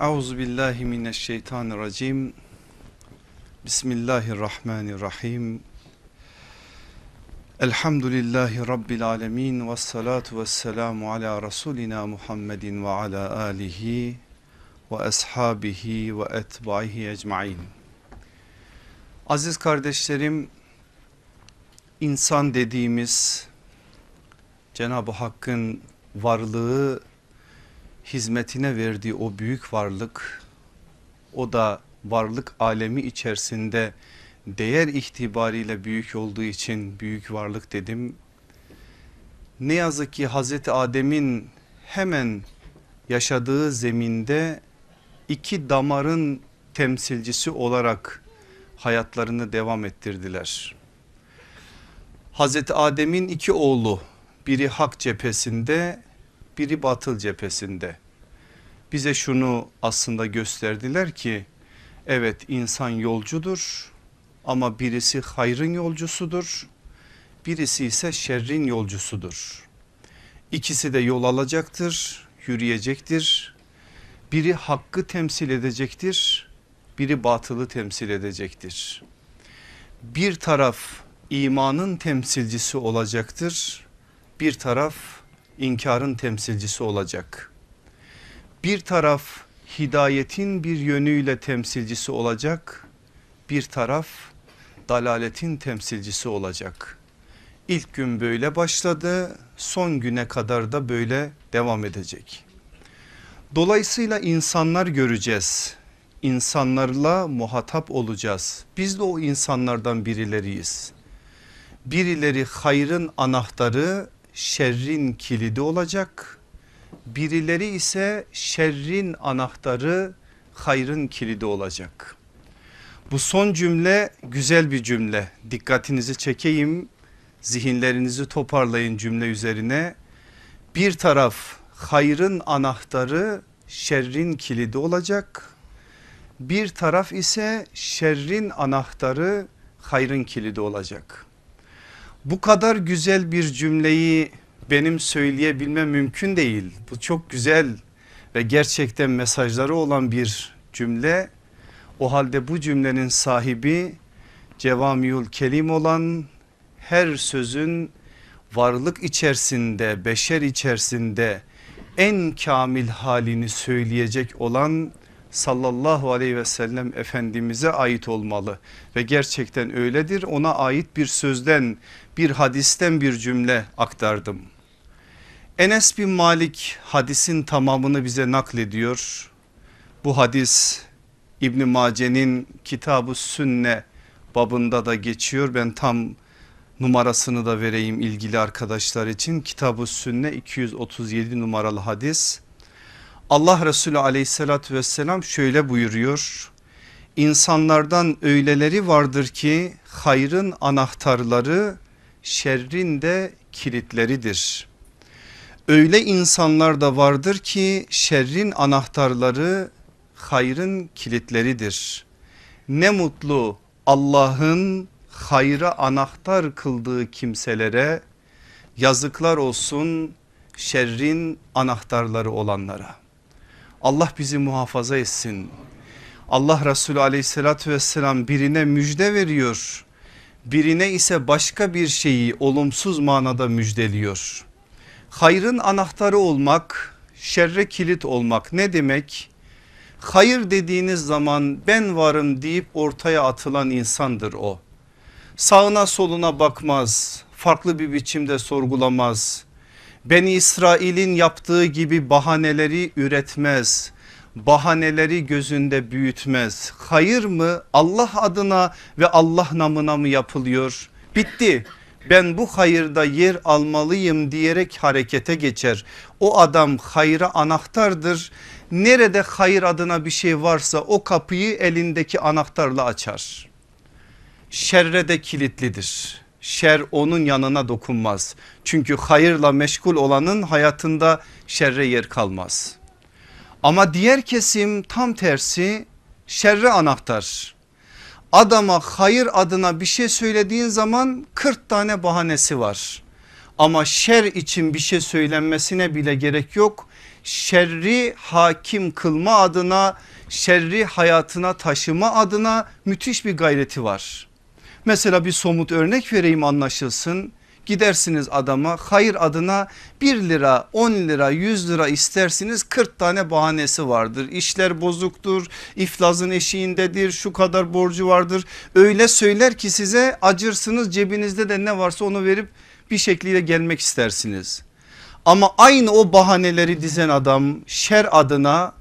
Euzu billahi mineşşeytanirracim. Bismillahirrahmanirrahim. Elhamdülillahi rabbil alamin ve salatu vesselamu ala rasulina Muhammedin ve ala alihi ve ashabihi ve etbaihi ecmaîn. Aziz kardeşlerim, insan dediğimiz Cenab-ı Hakk'ın varlığı hizmetine verdiği o büyük varlık o da varlık alemi içerisinde değer itibariyle büyük olduğu için büyük varlık dedim. Ne yazık ki Hazreti Adem'in hemen yaşadığı zeminde iki damarın temsilcisi olarak hayatlarını devam ettirdiler. Hazreti Adem'in iki oğlu biri hak cephesinde biri batıl cephesinde. Bize şunu aslında gösterdiler ki evet insan yolcudur ama birisi hayrın yolcusudur birisi ise şerrin yolcusudur. İkisi de yol alacaktır yürüyecektir biri hakkı temsil edecektir biri batılı temsil edecektir. Bir taraf imanın temsilcisi olacaktır bir taraf inkarın temsilcisi olacak. Bir taraf hidayetin bir yönüyle temsilcisi olacak. Bir taraf dalaletin temsilcisi olacak. İlk gün böyle başladı son güne kadar da böyle devam edecek. Dolayısıyla insanlar göreceğiz. İnsanlarla muhatap olacağız. Biz de o insanlardan birileriyiz. Birileri hayrın anahtarı şerrin kilidi olacak. Birileri ise şerrin anahtarı hayrın kilidi olacak. Bu son cümle güzel bir cümle. Dikkatinizi çekeyim. Zihinlerinizi toparlayın cümle üzerine. Bir taraf hayrın anahtarı şerrin kilidi olacak. Bir taraf ise şerrin anahtarı hayrın kilidi olacak. Bu kadar güzel bir cümleyi benim söyleyebilmem mümkün değil. Bu çok güzel ve gerçekten mesajları olan bir cümle. O halde bu cümlenin sahibi Cevamiül Kelim olan her sözün varlık içerisinde beşer içerisinde en kamil halini söyleyecek olan sallallahu aleyhi ve sellem efendimize ait olmalı ve gerçekten öyledir ona ait bir sözden bir hadisten bir cümle aktardım. Enes bin Malik hadisin tamamını bize naklediyor. Bu hadis İbn Mace'nin Kitab-ı Sünne babında da geçiyor. Ben tam numarasını da vereyim ilgili arkadaşlar için. Kitab-ı Sünne 237 numaralı hadis. Allah Resulü aleyhissalatü vesselam şöyle buyuruyor. İnsanlardan öyleleri vardır ki hayrın anahtarları şerrin de kilitleridir. Öyle insanlar da vardır ki şerrin anahtarları hayrın kilitleridir. Ne mutlu Allah'ın hayra anahtar kıldığı kimselere yazıklar olsun şerrin anahtarları olanlara. Allah bizi muhafaza etsin. Allah Resulü aleyhissalatü vesselam birine müjde veriyor. Birine ise başka bir şeyi olumsuz manada müjdeliyor. Hayrın anahtarı olmak, şerre kilit olmak ne demek? Hayır dediğiniz zaman ben varım deyip ortaya atılan insandır o. Sağına soluna bakmaz, farklı bir biçimde sorgulamaz Beni İsrail'in yaptığı gibi bahaneleri üretmez. Bahaneleri gözünde büyütmez. Hayır mı Allah adına ve Allah namına mı yapılıyor? Bitti. Ben bu hayırda yer almalıyım diyerek harekete geçer. O adam hayra anahtardır. Nerede hayır adına bir şey varsa o kapıyı elindeki anahtarla açar. Şerre de kilitlidir şer onun yanına dokunmaz. Çünkü hayırla meşgul olanın hayatında şerre yer kalmaz. Ama diğer kesim tam tersi şerre anahtar. Adama hayır adına bir şey söylediğin zaman 40 tane bahanesi var. Ama şer için bir şey söylenmesine bile gerek yok. şerri hakim kılma adına şerri hayatına taşıma adına müthiş bir gayreti var. Mesela bir somut örnek vereyim anlaşılsın. Gidersiniz adama hayır adına 1 lira 10 lira 100 lira istersiniz 40 tane bahanesi vardır. İşler bozuktur iflasın eşiğindedir şu kadar borcu vardır. Öyle söyler ki size acırsınız cebinizde de ne varsa onu verip bir şekilde gelmek istersiniz. Ama aynı o bahaneleri dizen adam şer adına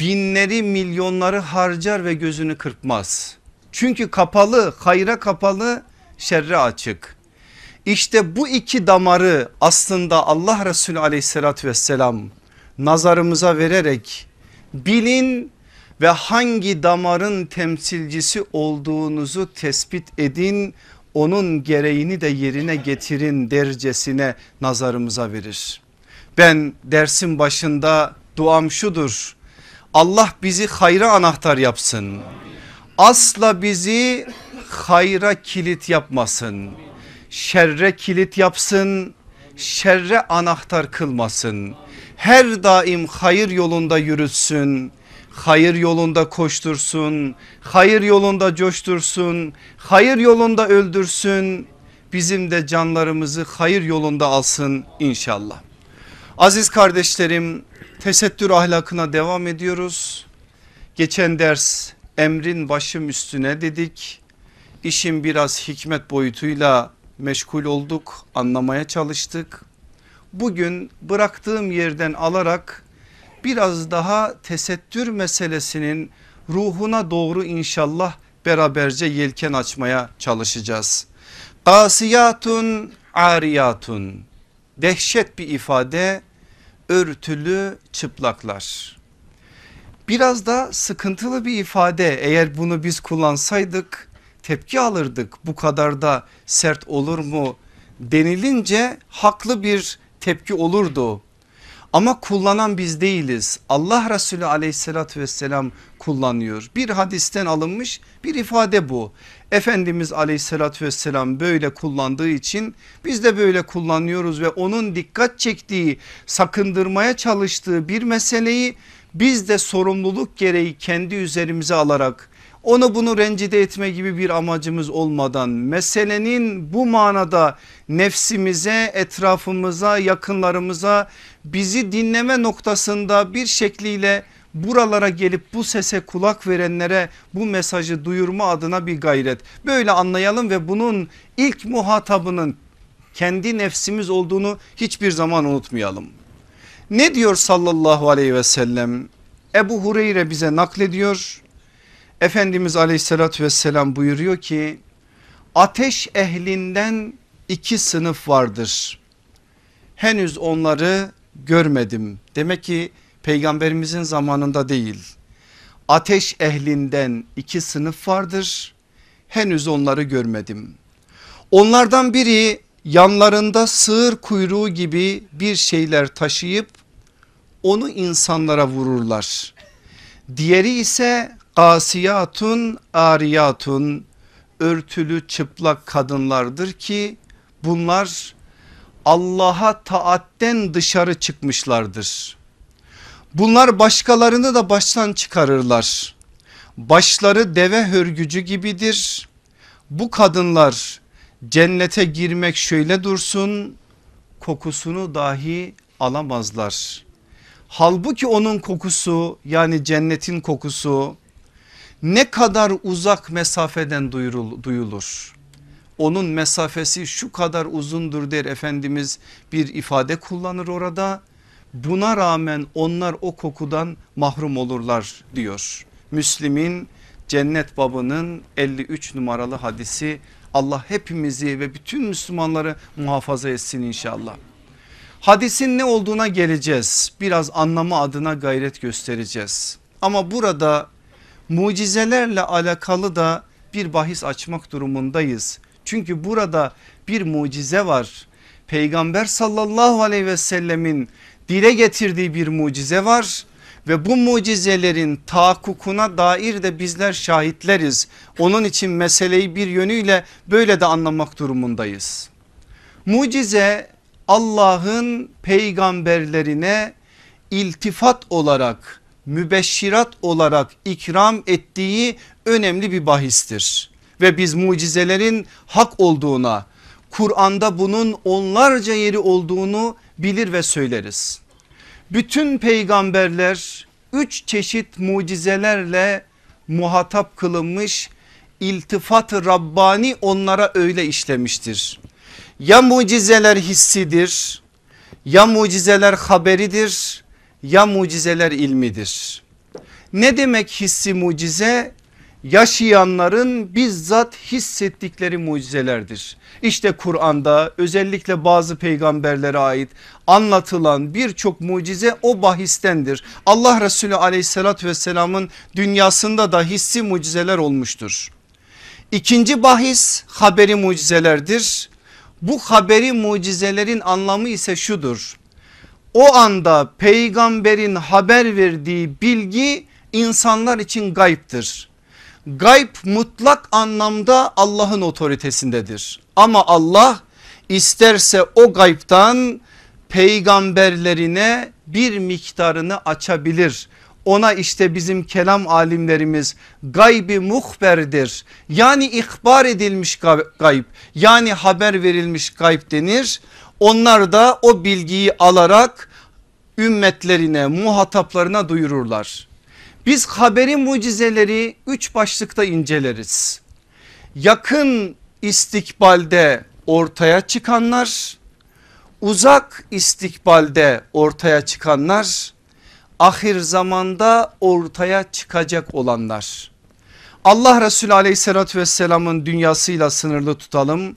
binleri milyonları harcar ve gözünü kırpmaz. Çünkü kapalı hayra kapalı şerre açık. İşte bu iki damarı aslında Allah Resulü aleyhissalatü vesselam nazarımıza vererek bilin ve hangi damarın temsilcisi olduğunuzu tespit edin onun gereğini de yerine getirin dercesine nazarımıza verir. Ben dersin başında duam şudur Allah bizi hayra anahtar yapsın. Asla bizi hayra kilit yapmasın. Şerre kilit yapsın. Şerre anahtar kılmasın. Her daim hayır yolunda yürütsün. Hayır yolunda koştursun. Hayır yolunda coştursun. Hayır yolunda öldürsün. Bizim de canlarımızı hayır yolunda alsın inşallah. Aziz kardeşlerim tesettür ahlakına devam ediyoruz. Geçen ders emrin başım üstüne dedik. İşin biraz hikmet boyutuyla meşgul olduk anlamaya çalıştık. Bugün bıraktığım yerden alarak biraz daha tesettür meselesinin ruhuna doğru inşallah beraberce yelken açmaya çalışacağız. Kasiyatun ariyatun dehşet bir ifade örtülü çıplaklar. Biraz da sıkıntılı bir ifade eğer bunu biz kullansaydık tepki alırdık bu kadar da sert olur mu denilince haklı bir tepki olurdu. Ama kullanan biz değiliz. Allah Resulü aleyhissalatü vesselam kullanıyor. Bir hadisten alınmış bir ifade bu. Efendimiz aleyhissalatü vesselam böyle kullandığı için biz de böyle kullanıyoruz ve onun dikkat çektiği sakındırmaya çalıştığı bir meseleyi biz de sorumluluk gereği kendi üzerimize alarak onu bunu rencide etme gibi bir amacımız olmadan meselenin bu manada nefsimize etrafımıza yakınlarımıza bizi dinleme noktasında bir şekliyle buralara gelip bu sese kulak verenlere bu mesajı duyurma adına bir gayret. Böyle anlayalım ve bunun ilk muhatabının kendi nefsimiz olduğunu hiçbir zaman unutmayalım. Ne diyor sallallahu aleyhi ve sellem? Ebu Hureyre bize naklediyor. Efendimiz aleyhissalatü vesselam buyuruyor ki ateş ehlinden iki sınıf vardır. Henüz onları görmedim. Demek ki peygamberimizin zamanında değil. Ateş ehlinden iki sınıf vardır. Henüz onları görmedim. Onlardan biri yanlarında sığır kuyruğu gibi bir şeyler taşıyıp onu insanlara vururlar. Diğeri ise kasiyatun ariyatun örtülü çıplak kadınlardır ki bunlar Allah'a taatten dışarı çıkmışlardır. Bunlar başkalarını da baştan çıkarırlar. Başları deve hörgücü gibidir. Bu kadınlar cennete girmek şöyle dursun kokusunu dahi alamazlar. Halbuki onun kokusu yani cennetin kokusu ne kadar uzak mesafeden duyulur. Onun mesafesi şu kadar uzundur der Efendimiz bir ifade kullanır orada. Buna rağmen onlar o kokudan mahrum olurlar diyor. Müslim'in cennet babının 53 numaralı hadisi Allah hepimizi ve bütün Müslümanları muhafaza etsin inşallah. Hadisin ne olduğuna geleceğiz. Biraz anlamı adına gayret göstereceğiz. Ama burada mucizelerle alakalı da bir bahis açmak durumundayız. Çünkü burada bir mucize var. Peygamber sallallahu aleyhi ve sellemin dile getirdiği bir mucize var ve bu mucizelerin tahakkukuna dair de bizler şahitleriz. Onun için meseleyi bir yönüyle böyle de anlamak durumundayız. Mucize Allah'ın peygamberlerine iltifat olarak mübeşşirat olarak ikram ettiği önemli bir bahistir. Ve biz mucizelerin hak olduğuna Kur'an'da bunun onlarca yeri olduğunu bilir ve söyleriz. Bütün peygamberler üç çeşit mucizelerle muhatap kılınmış iltifat-ı Rabbani onlara öyle işlemiştir. Ya mucizeler hissidir ya mucizeler haberidir ya mucizeler ilmidir. Ne demek hissi mucize? Yaşayanların bizzat hissettikleri mucizelerdir. İşte Kur'an'da özellikle bazı peygamberlere ait anlatılan birçok mucize o bahistendir. Allah Resulü aleyhissalatü vesselamın dünyasında da hissi mucizeler olmuştur. İkinci bahis haberi mucizelerdir. Bu haberi mucizelerin anlamı ise şudur. O anda peygamberin haber verdiği bilgi insanlar için gayiptir. Gayb mutlak anlamda Allah'ın otoritesindedir. Ama Allah isterse o gaybtan peygamberlerine bir miktarını açabilir. Ona işte bizim kelam alimlerimiz gaybi muhberdir. Yani ihbar edilmiş gayb yani haber verilmiş gayb denir. Onlar da o bilgiyi alarak ümmetlerine muhataplarına duyururlar. Biz haberi mucizeleri üç başlıkta inceleriz. Yakın istikbalde ortaya çıkanlar, uzak istikbalde ortaya çıkanlar, ahir zamanda ortaya çıkacak olanlar. Allah Resulü aleyhissalatü vesselamın dünyasıyla sınırlı tutalım.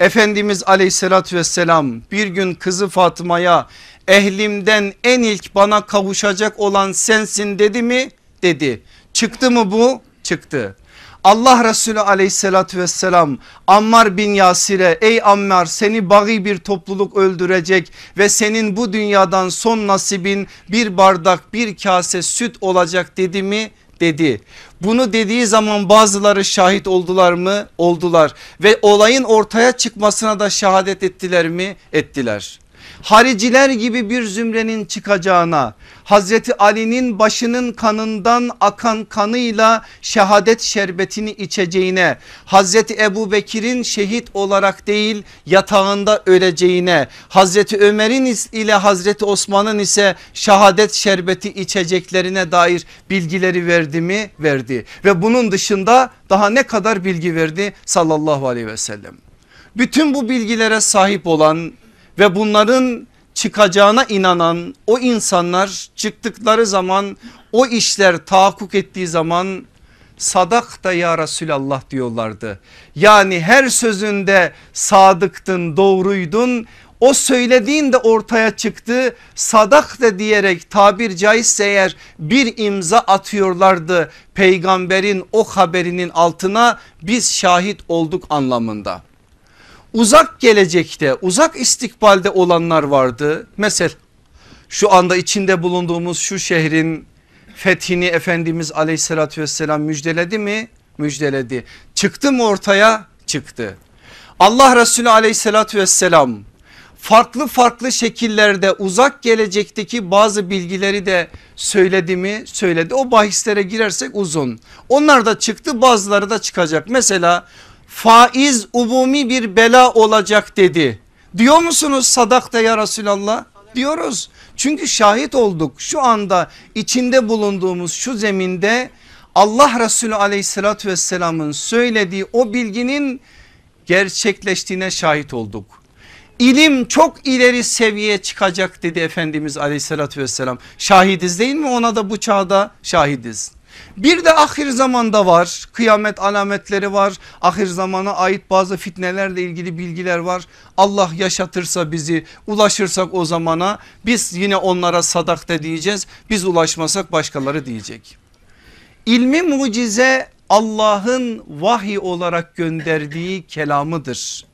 Efendimiz aleyhissalatü vesselam bir gün kızı Fatıma'ya ehlimden en ilk bana kavuşacak olan sensin dedi mi? Dedi. Çıktı mı bu? Çıktı. Allah Resulü aleyhissalatü vesselam Ammar bin Yasir'e ey Ammar seni bagi bir topluluk öldürecek ve senin bu dünyadan son nasibin bir bardak bir kase süt olacak dedi mi? Dedi. Bunu dediği zaman bazıları şahit oldular mı? Oldular ve olayın ortaya çıkmasına da şehadet ettiler mi? Ettiler hariciler gibi bir zümrenin çıkacağına Hazreti Ali'nin başının kanından akan kanıyla şehadet şerbetini içeceğine Hazreti Ebu Bekir'in şehit olarak değil yatağında öleceğine Hazreti Ömer'in ile Hazreti Osman'ın ise şehadet şerbeti içeceklerine dair bilgileri verdi mi? Verdi ve bunun dışında daha ne kadar bilgi verdi sallallahu aleyhi ve sellem. Bütün bu bilgilere sahip olan ve bunların çıkacağına inanan o insanlar çıktıkları zaman o işler tahakkuk ettiği zaman sadak da ya Resulallah diyorlardı. Yani her sözünde sadıktın doğruydun. O söylediğin de ortaya çıktı. Sadak da diyerek tabir caizse eğer bir imza atıyorlardı peygamberin o haberinin altına biz şahit olduk anlamında uzak gelecekte uzak istikbalde olanlar vardı. Mesela şu anda içinde bulunduğumuz şu şehrin fethini Efendimiz aleyhissalatü vesselam müjdeledi mi? Müjdeledi. Çıktı mı ortaya? Çıktı. Allah Resulü aleyhissalatü vesselam farklı farklı şekillerde uzak gelecekteki bazı bilgileri de söyledi mi? Söyledi. O bahislere girersek uzun. Onlar da çıktı bazıları da çıkacak. Mesela faiz umumi bir bela olacak dedi. Diyor musunuz sadakta ya Resulallah? Diyoruz. Çünkü şahit olduk şu anda içinde bulunduğumuz şu zeminde Allah Resulü aleyhissalatü vesselamın söylediği o bilginin gerçekleştiğine şahit olduk. İlim çok ileri seviyeye çıkacak dedi Efendimiz aleyhissalatü vesselam. Şahidiz değil mi ona da bu çağda şahidiz. Bir de ahir zamanda var kıyamet alametleri var ahir zamana ait bazı fitnelerle ilgili bilgiler var. Allah yaşatırsa bizi ulaşırsak o zamana biz yine onlara sadakta diyeceğiz biz ulaşmasak başkaları diyecek. İlmi mucize Allah'ın vahiy olarak gönderdiği kelamıdır.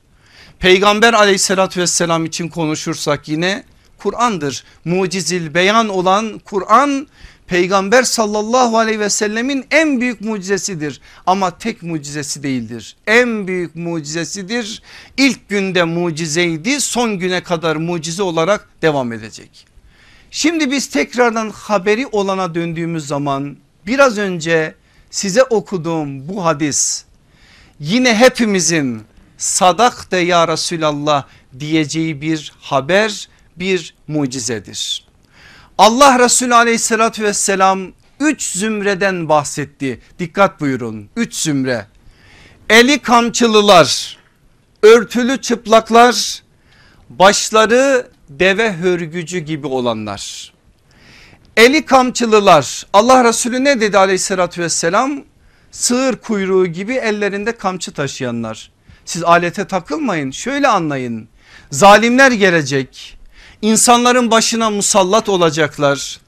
Peygamber aleyhissalatü vesselam için konuşursak yine Kur'an'dır. Mucizil beyan olan Kur'an peygamber sallallahu aleyhi ve sellemin en büyük mucizesidir ama tek mucizesi değildir. En büyük mucizesidir. İlk günde mucizeydi son güne kadar mucize olarak devam edecek. Şimdi biz tekrardan haberi olana döndüğümüz zaman biraz önce size okuduğum bu hadis yine hepimizin sadak de ya Resulallah diyeceği bir haber bir mucizedir. Allah Resulü aleyhissalatü vesselam üç zümreden bahsetti. Dikkat buyurun üç zümre. Eli kamçılılar, örtülü çıplaklar, başları deve hörgücü gibi olanlar. Eli kamçılılar Allah Resulü ne dedi aleyhissalatü vesselam? Sığır kuyruğu gibi ellerinde kamçı taşıyanlar. Siz alete takılmayın şöyle anlayın. Zalimler gelecek insanların başına musallat olacaklar.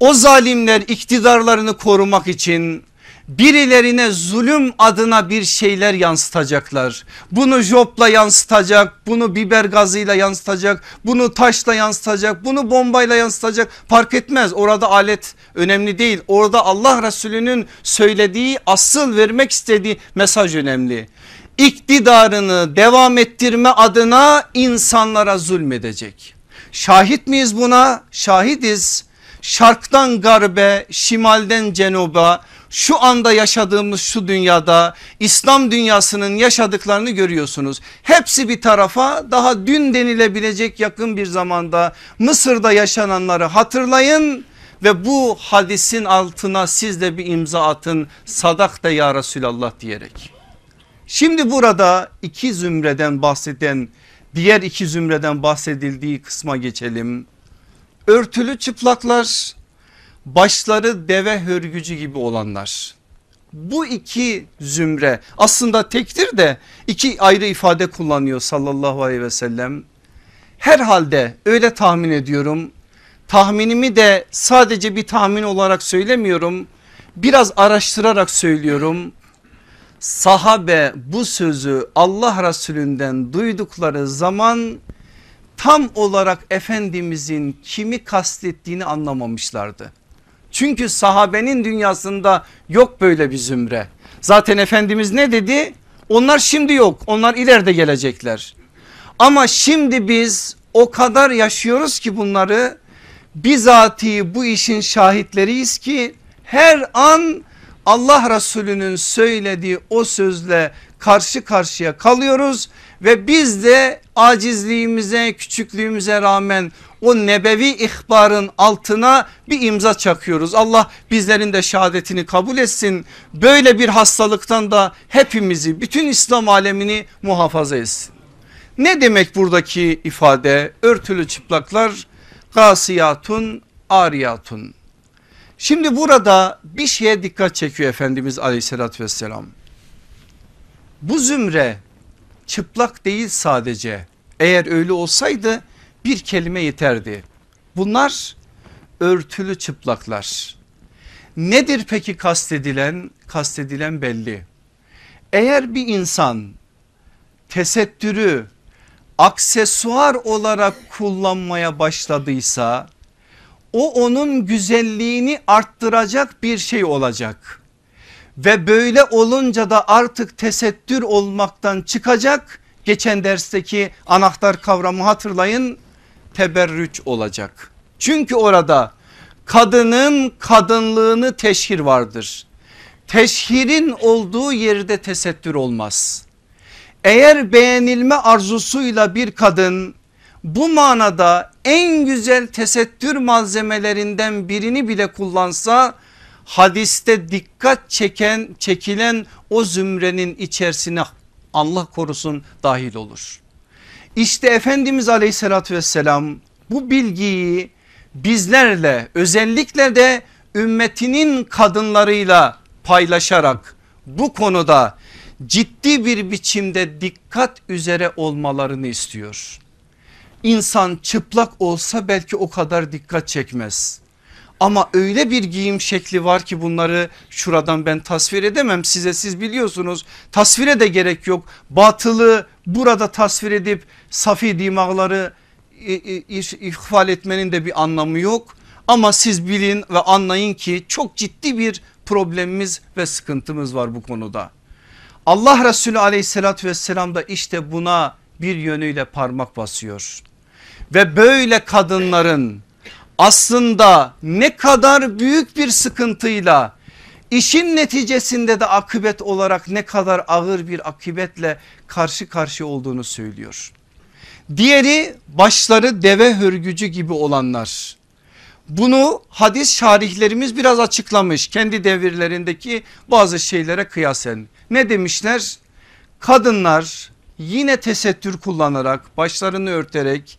O zalimler iktidarlarını korumak için birilerine zulüm adına bir şeyler yansıtacaklar. Bunu jopla yansıtacak, bunu biber gazıyla yansıtacak, bunu taşla yansıtacak, bunu bombayla yansıtacak fark etmez. Orada alet önemli değil. Orada Allah Resulü'nün söylediği asıl vermek istediği mesaj önemli. İktidarını devam ettirme adına insanlara zulmedecek. Şahit miyiz buna? Şahidiz. Şarktan garbe, şimalden cenuba şu anda yaşadığımız şu dünyada İslam dünyasının yaşadıklarını görüyorsunuz. Hepsi bir tarafa daha dün denilebilecek yakın bir zamanda Mısır'da yaşananları hatırlayın ve bu hadisin altına siz de bir imza atın sadak da ya Resulallah diyerek. Şimdi burada iki zümreden bahseden diğer iki zümreden bahsedildiği kısma geçelim. Örtülü çıplaklar başları deve hörgücü gibi olanlar. Bu iki zümre aslında tektir de iki ayrı ifade kullanıyor sallallahu aleyhi ve sellem. Herhalde öyle tahmin ediyorum. Tahminimi de sadece bir tahmin olarak söylemiyorum. Biraz araştırarak söylüyorum. Sahabe bu sözü Allah Resulünden duydukları zaman tam olarak Efendimizin kimi kastettiğini anlamamışlardı. Çünkü sahabenin dünyasında yok böyle bir zümre. Zaten Efendimiz ne dedi? Onlar şimdi yok onlar ileride gelecekler. Ama şimdi biz o kadar yaşıyoruz ki bunları bizatihi bu işin şahitleriyiz ki her an Allah Resulü'nün söylediği o sözle karşı karşıya kalıyoruz ve biz de acizliğimize küçüklüğümüze rağmen o nebevi ihbarın altına bir imza çakıyoruz. Allah bizlerin de şehadetini kabul etsin. Böyle bir hastalıktan da hepimizi bütün İslam alemini muhafaza etsin. Ne demek buradaki ifade? Örtülü çıplaklar gasiyatun ariyatun. Şimdi burada bir şeye dikkat çekiyor Efendimiz aleyhissalatü vesselam. Bu zümre çıplak değil sadece eğer öyle olsaydı bir kelime yeterdi. Bunlar örtülü çıplaklar. Nedir peki kastedilen? Kastedilen belli. Eğer bir insan tesettürü aksesuar olarak kullanmaya başladıysa o onun güzelliğini arttıracak bir şey olacak. Ve böyle olunca da artık tesettür olmaktan çıkacak. Geçen dersteki anahtar kavramı hatırlayın teberrüç olacak. Çünkü orada kadının kadınlığını teşhir vardır. Teşhirin olduğu yerde tesettür olmaz. Eğer beğenilme arzusuyla bir kadın bu manada en güzel tesettür malzemelerinden birini bile kullansa hadiste dikkat çeken çekilen o zümrenin içerisine Allah korusun dahil olur. İşte Efendimiz aleyhissalatü vesselam bu bilgiyi bizlerle özellikle de ümmetinin kadınlarıyla paylaşarak bu konuda ciddi bir biçimde dikkat üzere olmalarını istiyor. İnsan çıplak olsa belki o kadar dikkat çekmez. Ama öyle bir giyim şekli var ki bunları şuradan ben tasvir edemem size siz biliyorsunuz. Tasvire de gerek yok. Batılı burada tasvir edip safi dimağları ihfal etmenin de bir anlamı yok. Ama siz bilin ve anlayın ki çok ciddi bir problemimiz ve sıkıntımız var bu konuda. Allah Resulü aleyhissalatü vesselam da işte buna bir yönüyle parmak basıyor. Ve böyle kadınların aslında ne kadar büyük bir sıkıntıyla işin neticesinde de akıbet olarak ne kadar ağır bir akıbetle karşı karşı olduğunu söylüyor. Diğeri başları deve hörgücü gibi olanlar. Bunu hadis şarihlerimiz biraz açıklamış kendi devirlerindeki bazı şeylere kıyasen. Ne demişler? Kadınlar yine tesettür kullanarak başlarını örterek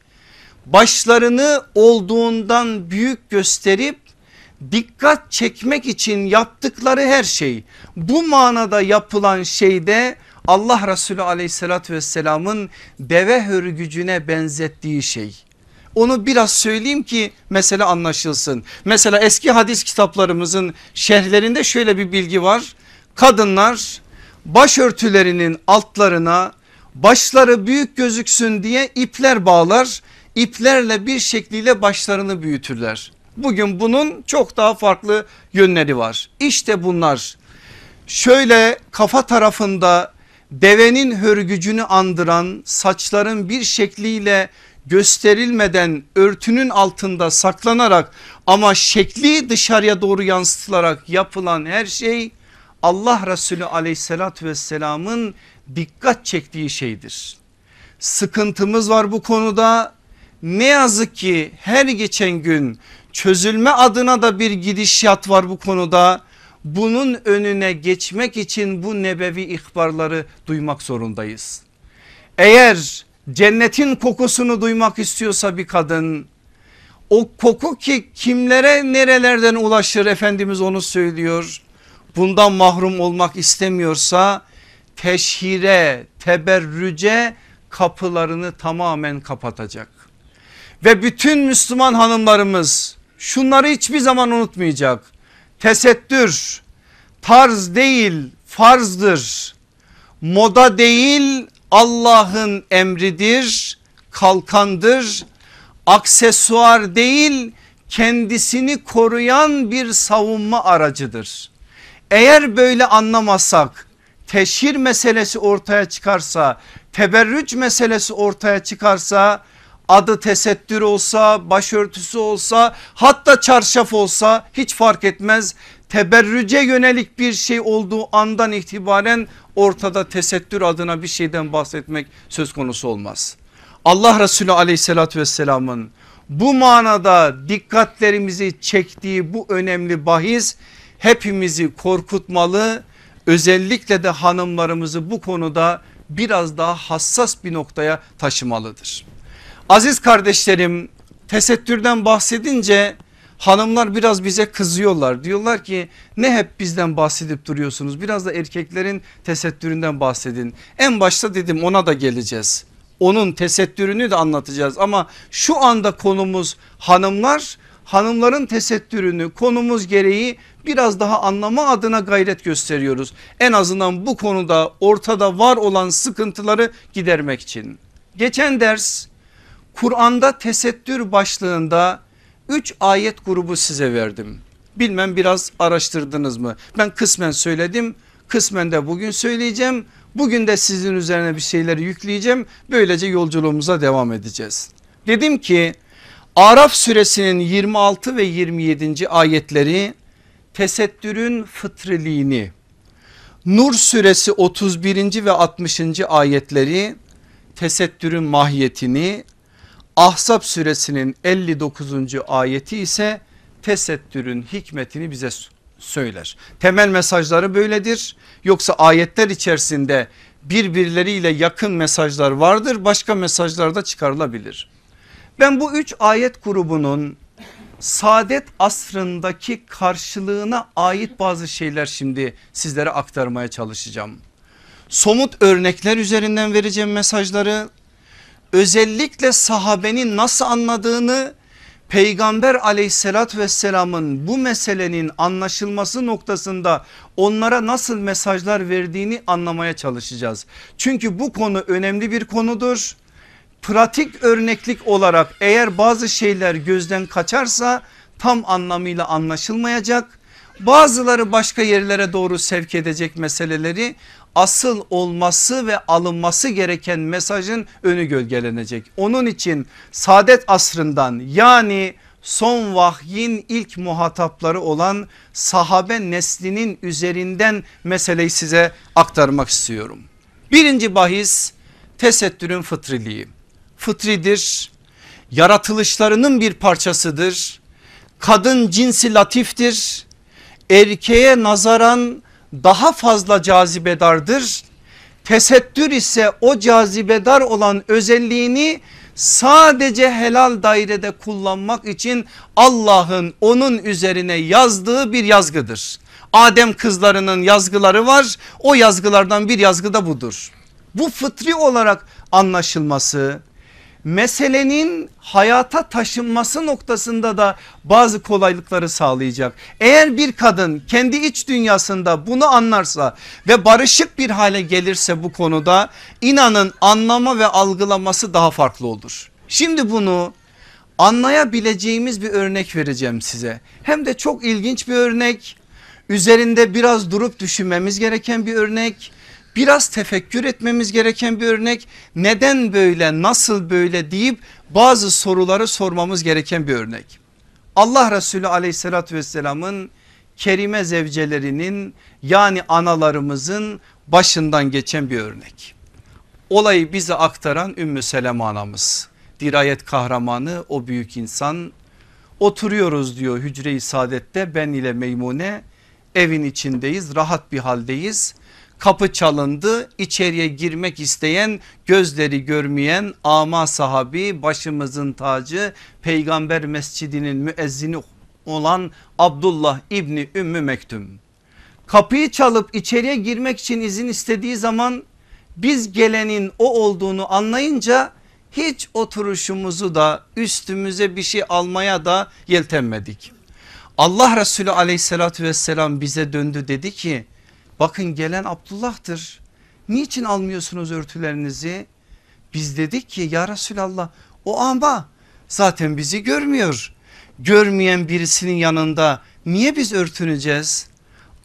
başlarını olduğundan büyük gösterip dikkat çekmek için yaptıkları her şey bu manada yapılan şeyde Allah Resulü aleyhissalatü vesselamın deve hörgücüne benzettiği şey. Onu biraz söyleyeyim ki mesele anlaşılsın. Mesela eski hadis kitaplarımızın şerhlerinde şöyle bir bilgi var. Kadınlar başörtülerinin altlarına başları büyük gözüksün diye ipler bağlar. İplerle bir şekliyle başlarını büyütürler. Bugün bunun çok daha farklı yönleri var. İşte bunlar şöyle kafa tarafında devenin hörgücünü andıran saçların bir şekliyle gösterilmeden örtünün altında saklanarak ama şekli dışarıya doğru yansıtılarak yapılan her şey Allah Resulü aleyhissalatü vesselamın dikkat çektiği şeydir. Sıkıntımız var bu konuda ne yazık ki her geçen gün çözülme adına da bir gidişat var bu konuda. Bunun önüne geçmek için bu nebevi ihbarları duymak zorundayız. Eğer cennetin kokusunu duymak istiyorsa bir kadın o koku ki kimlere nerelerden ulaşır Efendimiz onu söylüyor. Bundan mahrum olmak istemiyorsa teşhire teberrüce kapılarını tamamen kapatacak. Ve bütün Müslüman hanımlarımız şunları hiçbir zaman unutmayacak. Tesettür tarz değil farzdır. Moda değil Allah'ın emridir, kalkandır. Aksesuar değil kendisini koruyan bir savunma aracıdır. Eğer böyle anlamazsak teşhir meselesi ortaya çıkarsa teberrüç meselesi ortaya çıkarsa adı tesettür olsa başörtüsü olsa hatta çarşaf olsa hiç fark etmez. Teberrüce yönelik bir şey olduğu andan itibaren ortada tesettür adına bir şeyden bahsetmek söz konusu olmaz. Allah Resulü aleyhissalatü vesselamın bu manada dikkatlerimizi çektiği bu önemli bahis hepimizi korkutmalı. Özellikle de hanımlarımızı bu konuda biraz daha hassas bir noktaya taşımalıdır. Aziz kardeşlerim tesettürden bahsedince hanımlar biraz bize kızıyorlar. Diyorlar ki ne hep bizden bahsedip duruyorsunuz biraz da erkeklerin tesettüründen bahsedin. En başta dedim ona da geleceğiz. Onun tesettürünü de anlatacağız ama şu anda konumuz hanımlar hanımların tesettürünü konumuz gereği biraz daha anlama adına gayret gösteriyoruz. En azından bu konuda ortada var olan sıkıntıları gidermek için. Geçen ders Kur'an'da tesettür başlığında 3 ayet grubu size verdim. Bilmem biraz araştırdınız mı? Ben kısmen söyledim kısmen de bugün söyleyeceğim. Bugün de sizin üzerine bir şeyleri yükleyeceğim. Böylece yolculuğumuza devam edeceğiz. Dedim ki Araf suresinin 26 ve 27. ayetleri tesettürün fıtriliğini Nur suresi 31. ve 60. ayetleri tesettürün mahiyetini Ahzab suresinin 59. ayeti ise tesettürün hikmetini bize söyler. Temel mesajları böyledir. Yoksa ayetler içerisinde birbirleriyle yakın mesajlar vardır. Başka mesajlar da çıkarılabilir. Ben bu üç ayet grubunun saadet asrındaki karşılığına ait bazı şeyler şimdi sizlere aktarmaya çalışacağım. Somut örnekler üzerinden vereceğim mesajları özellikle sahabenin nasıl anladığını peygamber aleyhissalatü vesselamın bu meselenin anlaşılması noktasında onlara nasıl mesajlar verdiğini anlamaya çalışacağız. Çünkü bu konu önemli bir konudur. Pratik örneklik olarak eğer bazı şeyler gözden kaçarsa tam anlamıyla anlaşılmayacak. Bazıları başka yerlere doğru sevk edecek meseleleri asıl olması ve alınması gereken mesajın önü gölgelenecek. Onun için saadet asrından yani son vahyin ilk muhatapları olan sahabe neslinin üzerinden meseleyi size aktarmak istiyorum. Birinci bahis tesettürün fıtriliği. Fıtridir, yaratılışlarının bir parçasıdır. Kadın cinsi latiftir, erkeğe nazaran daha fazla cazibedardır. Tesettür ise o cazibedar olan özelliğini sadece helal dairede kullanmak için Allah'ın onun üzerine yazdığı bir yazgıdır. Adem kızlarının yazgıları var o yazgılardan bir yazgı da budur. Bu fıtri olarak anlaşılması meselenin hayata taşınması noktasında da bazı kolaylıkları sağlayacak. Eğer bir kadın kendi iç dünyasında bunu anlarsa ve barışık bir hale gelirse bu konuda inanın anlama ve algılaması daha farklı olur. Şimdi bunu anlayabileceğimiz bir örnek vereceğim size. Hem de çok ilginç bir örnek. Üzerinde biraz durup düşünmemiz gereken bir örnek biraz tefekkür etmemiz gereken bir örnek. Neden böyle nasıl böyle deyip bazı soruları sormamız gereken bir örnek. Allah Resulü aleyhissalatü vesselamın kerime zevcelerinin yani analarımızın başından geçen bir örnek. Olayı bize aktaran Ümmü Seleme anamız. Dirayet kahramanı o büyük insan. Oturuyoruz diyor hücre-i saadette ben ile Meymune evin içindeyiz rahat bir haldeyiz kapı çalındı içeriye girmek isteyen gözleri görmeyen ama sahabi başımızın tacı peygamber mescidinin müezzini olan Abdullah İbni Ümmü Mektum. Kapıyı çalıp içeriye girmek için izin istediği zaman biz gelenin o olduğunu anlayınca hiç oturuşumuzu da üstümüze bir şey almaya da yeltenmedik. Allah Resulü aleyhissalatü vesselam bize döndü dedi ki Bakın gelen Abdullah'tır. Niçin almıyorsunuz örtülerinizi? Biz dedik ki ya Resulallah o ama zaten bizi görmüyor. Görmeyen birisinin yanında niye biz örtüneceğiz?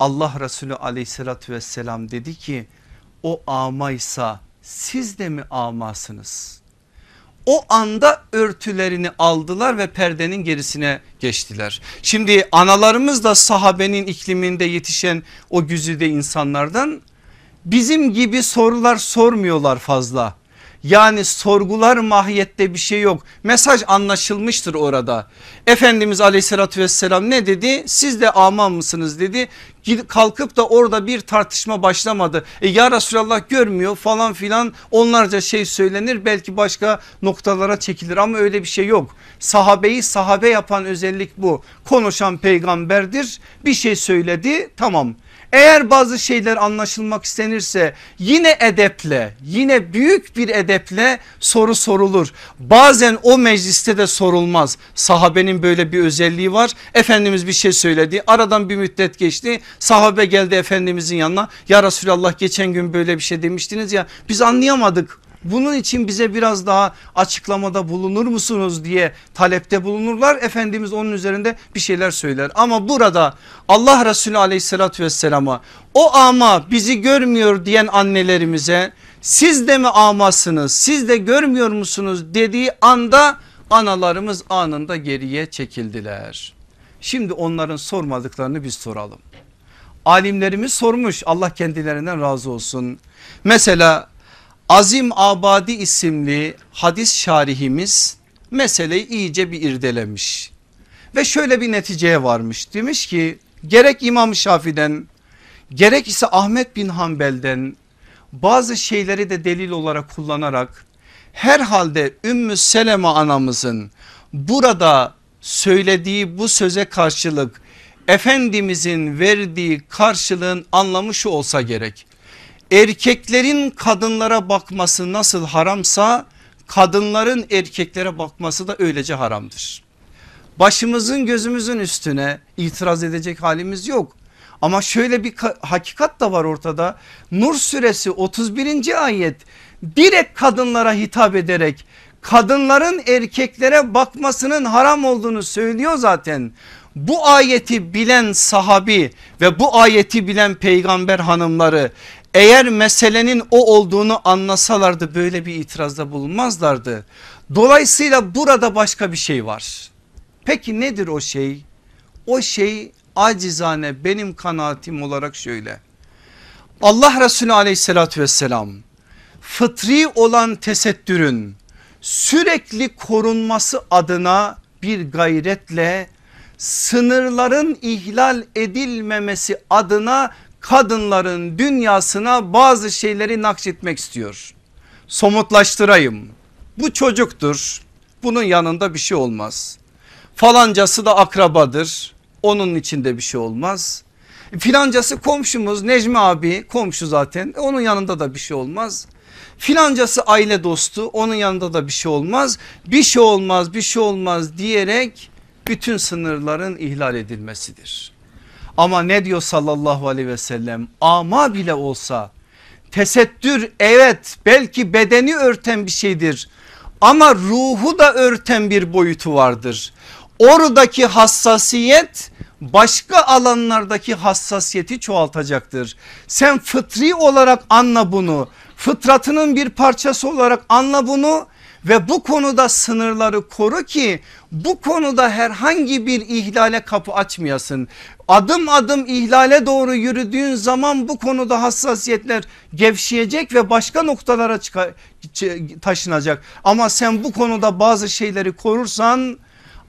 Allah Resulü aleyhissalatü vesselam dedi ki o amaysa siz de mi amasınız? O anda örtülerini aldılar ve perdenin gerisine geçtiler. Şimdi analarımız da sahabenin ikliminde yetişen o güzide insanlardan bizim gibi sorular sormuyorlar fazla. Yani sorgular mahiyette bir şey yok. Mesaj anlaşılmıştır orada. Efendimiz aleyhissalatü vesselam ne dedi? Siz de aman mısınız dedi. Kalkıp da orada bir tartışma başlamadı. E ya Resulallah görmüyor falan filan onlarca şey söylenir. Belki başka noktalara çekilir ama öyle bir şey yok. Sahabeyi sahabe yapan özellik bu. Konuşan peygamberdir bir şey söyledi tamam eğer bazı şeyler anlaşılmak istenirse yine edeple yine büyük bir edeple soru sorulur. Bazen o mecliste de sorulmaz. Sahabenin böyle bir özelliği var. Efendimiz bir şey söyledi aradan bir müddet geçti. Sahabe geldi Efendimizin yanına ya Resulallah geçen gün böyle bir şey demiştiniz ya biz anlayamadık bunun için bize biraz daha açıklamada bulunur musunuz diye talepte bulunurlar. Efendimiz onun üzerinde bir şeyler söyler. Ama burada Allah Resulü aleyhissalatü vesselama o ama bizi görmüyor diyen annelerimize siz de mi amasınız siz de görmüyor musunuz dediği anda analarımız anında geriye çekildiler. Şimdi onların sormadıklarını biz soralım. Alimlerimiz sormuş Allah kendilerinden razı olsun. Mesela Azim Abadi isimli hadis şarihimiz meseleyi iyice bir irdelemiş. Ve şöyle bir neticeye varmış demiş ki gerek İmam Şafi'den gerek ise Ahmet bin Hanbel'den bazı şeyleri de delil olarak kullanarak herhalde Ümmü Seleme anamızın burada söylediği bu söze karşılık Efendimizin verdiği karşılığın anlamı şu olsa gerek erkeklerin kadınlara bakması nasıl haramsa kadınların erkeklere bakması da öylece haramdır. Başımızın gözümüzün üstüne itiraz edecek halimiz yok. Ama şöyle bir hakikat da var ortada. Nur suresi 31. ayet direkt kadınlara hitap ederek kadınların erkeklere bakmasının haram olduğunu söylüyor zaten. Bu ayeti bilen sahabi ve bu ayeti bilen peygamber hanımları eğer meselenin o olduğunu anlasalardı böyle bir itirazda bulunmazlardı. Dolayısıyla burada başka bir şey var. Peki nedir o şey? O şey acizane benim kanaatim olarak şöyle. Allah Resulü aleyhissalatü vesselam fıtri olan tesettürün sürekli korunması adına bir gayretle sınırların ihlal edilmemesi adına kadınların dünyasına bazı şeyleri nakşetmek istiyor. Somutlaştırayım. Bu çocuktur. Bunun yanında bir şey olmaz. Falancası da akrabadır. Onun içinde bir şey olmaz. Filancası komşumuz Necmi abi komşu zaten onun yanında da bir şey olmaz. Filancası aile dostu onun yanında da bir şey olmaz. Bir şey olmaz bir şey olmaz diyerek bütün sınırların ihlal edilmesidir. Ama ne diyor sallallahu aleyhi ve sellem ama bile olsa tesettür evet belki bedeni örten bir şeydir ama ruhu da örten bir boyutu vardır. Oradaki hassasiyet başka alanlardaki hassasiyeti çoğaltacaktır. Sen fıtri olarak anla bunu fıtratının bir parçası olarak anla bunu ve bu konuda sınırları koru ki bu konuda herhangi bir ihlale kapı açmayasın. Adım adım ihlale doğru yürüdüğün zaman bu konuda hassasiyetler gevşeyecek ve başka noktalara taşınacak. Ama sen bu konuda bazı şeyleri korursan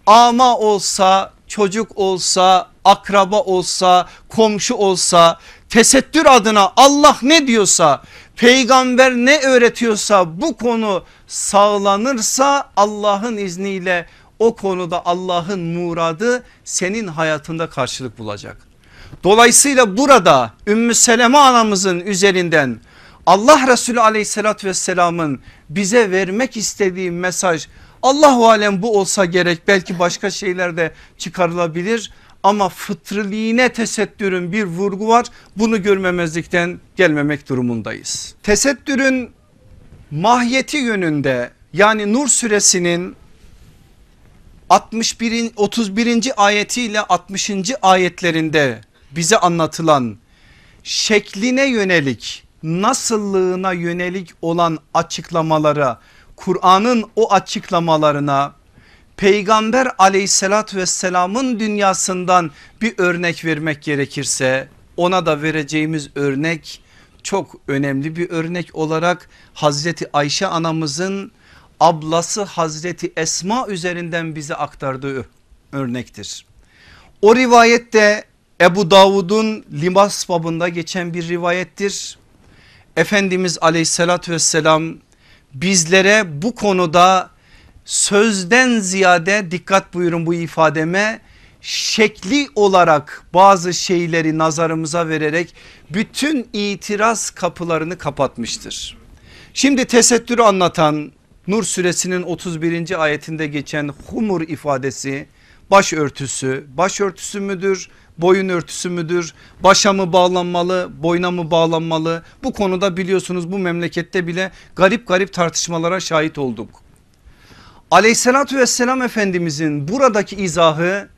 ama olsa çocuk olsa akraba olsa komşu olsa tesettür adına Allah ne diyorsa peygamber ne öğretiyorsa bu konu sağlanırsa Allah'ın izniyle o konuda Allah'ın muradı senin hayatında karşılık bulacak. Dolayısıyla burada Ümmü Seleme anamızın üzerinden Allah Resulü aleyhissalatü vesselamın bize vermek istediği mesaj Allahu alem bu olsa gerek belki başka şeyler de çıkarılabilir ama fıtriliğine tesettürün bir vurgu var bunu görmemezlikten gelmemek durumundayız. Tesettürün mahiyeti yönünde yani Nur suresinin 61. 31. ayetiyle 60. ayetlerinde bize anlatılan şekline yönelik nasıllığına yönelik olan açıklamalara Kur'an'ın o açıklamalarına peygamber aleyhissalatü vesselamın dünyasından bir örnek vermek gerekirse ona da vereceğimiz örnek çok önemli bir örnek olarak Hazreti Ayşe anamızın ablası Hazreti Esma üzerinden bize aktardığı örnektir. O rivayette Ebu Davud'un libas babında geçen bir rivayettir. Efendimiz aleyhissalatü vesselam bizlere bu konuda sözden ziyade dikkat buyurun bu ifademe şekli olarak bazı şeyleri nazarımıza vererek bütün itiraz kapılarını kapatmıştır. Şimdi tesettürü anlatan Nur suresinin 31. ayetinde geçen humur ifadesi başörtüsü, başörtüsü müdür, boyun örtüsü müdür, başa mı bağlanmalı, boyuna mı bağlanmalı? Bu konuda biliyorsunuz bu memlekette bile garip garip tartışmalara şahit olduk. Aleyhissalatü vesselam Efendimizin buradaki izahı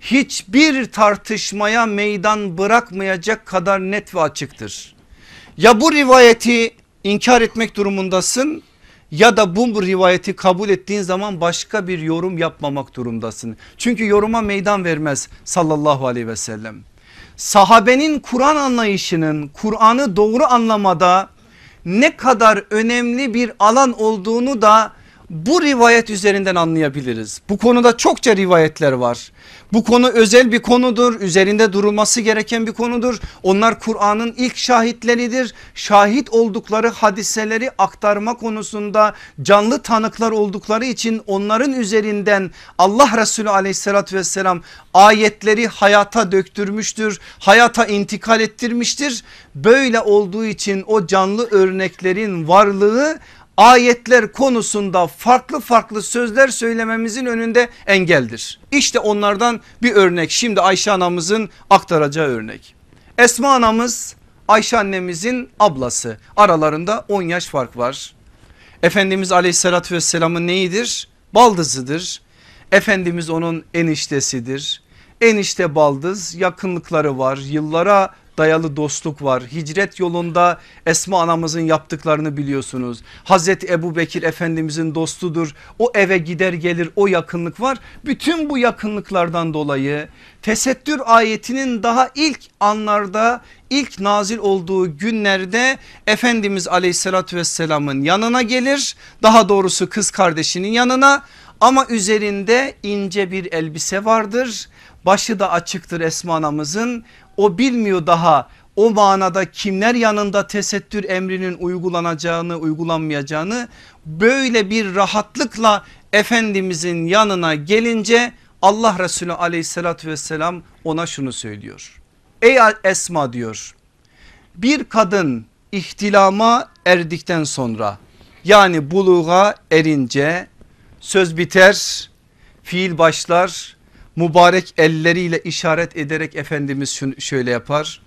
hiçbir tartışmaya meydan bırakmayacak kadar net ve açıktır. Ya bu rivayeti inkar etmek durumundasın ya da bu rivayeti kabul ettiğin zaman başka bir yorum yapmamak durumdasın. Çünkü yoruma meydan vermez sallallahu aleyhi ve sellem. Sahabenin Kur'an anlayışının Kur'an'ı doğru anlamada ne kadar önemli bir alan olduğunu da bu rivayet üzerinden anlayabiliriz. Bu konuda çokça rivayetler var. Bu konu özel bir konudur. Üzerinde durulması gereken bir konudur. Onlar Kur'an'ın ilk şahitleridir. Şahit oldukları hadiseleri aktarma konusunda canlı tanıklar oldukları için onların üzerinden Allah Resulü aleyhissalatü vesselam ayetleri hayata döktürmüştür. Hayata intikal ettirmiştir. Böyle olduğu için o canlı örneklerin varlığı ayetler konusunda farklı farklı sözler söylememizin önünde engeldir. İşte onlardan bir örnek şimdi Ayşe anamızın aktaracağı örnek. Esma anamız Ayşe annemizin ablası aralarında 10 yaş fark var. Efendimiz aleyhissalatü vesselamın neyidir? Baldızıdır. Efendimiz onun eniştesidir. Enişte baldız yakınlıkları var yıllara dayalı dostluk var. Hicret yolunda Esma anamızın yaptıklarını biliyorsunuz. Hazreti Ebu Bekir Efendimizin dostudur. O eve gider gelir o yakınlık var. Bütün bu yakınlıklardan dolayı tesettür ayetinin daha ilk anlarda ilk nazil olduğu günlerde Efendimiz aleyhissalatü vesselamın yanına gelir. Daha doğrusu kız kardeşinin yanına ama üzerinde ince bir elbise vardır. Başı da açıktır Esma anamızın. O bilmiyor daha o manada kimler yanında tesettür emrinin uygulanacağını uygulanmayacağını böyle bir rahatlıkla Efendimizin yanına gelince Allah Resulü aleyhissalatü vesselam ona şunu söylüyor. Ey Esma diyor bir kadın ihtilama erdikten sonra yani buluğa erince söz biter fiil başlar mübarek elleriyle işaret ederek Efendimiz şöyle yapar.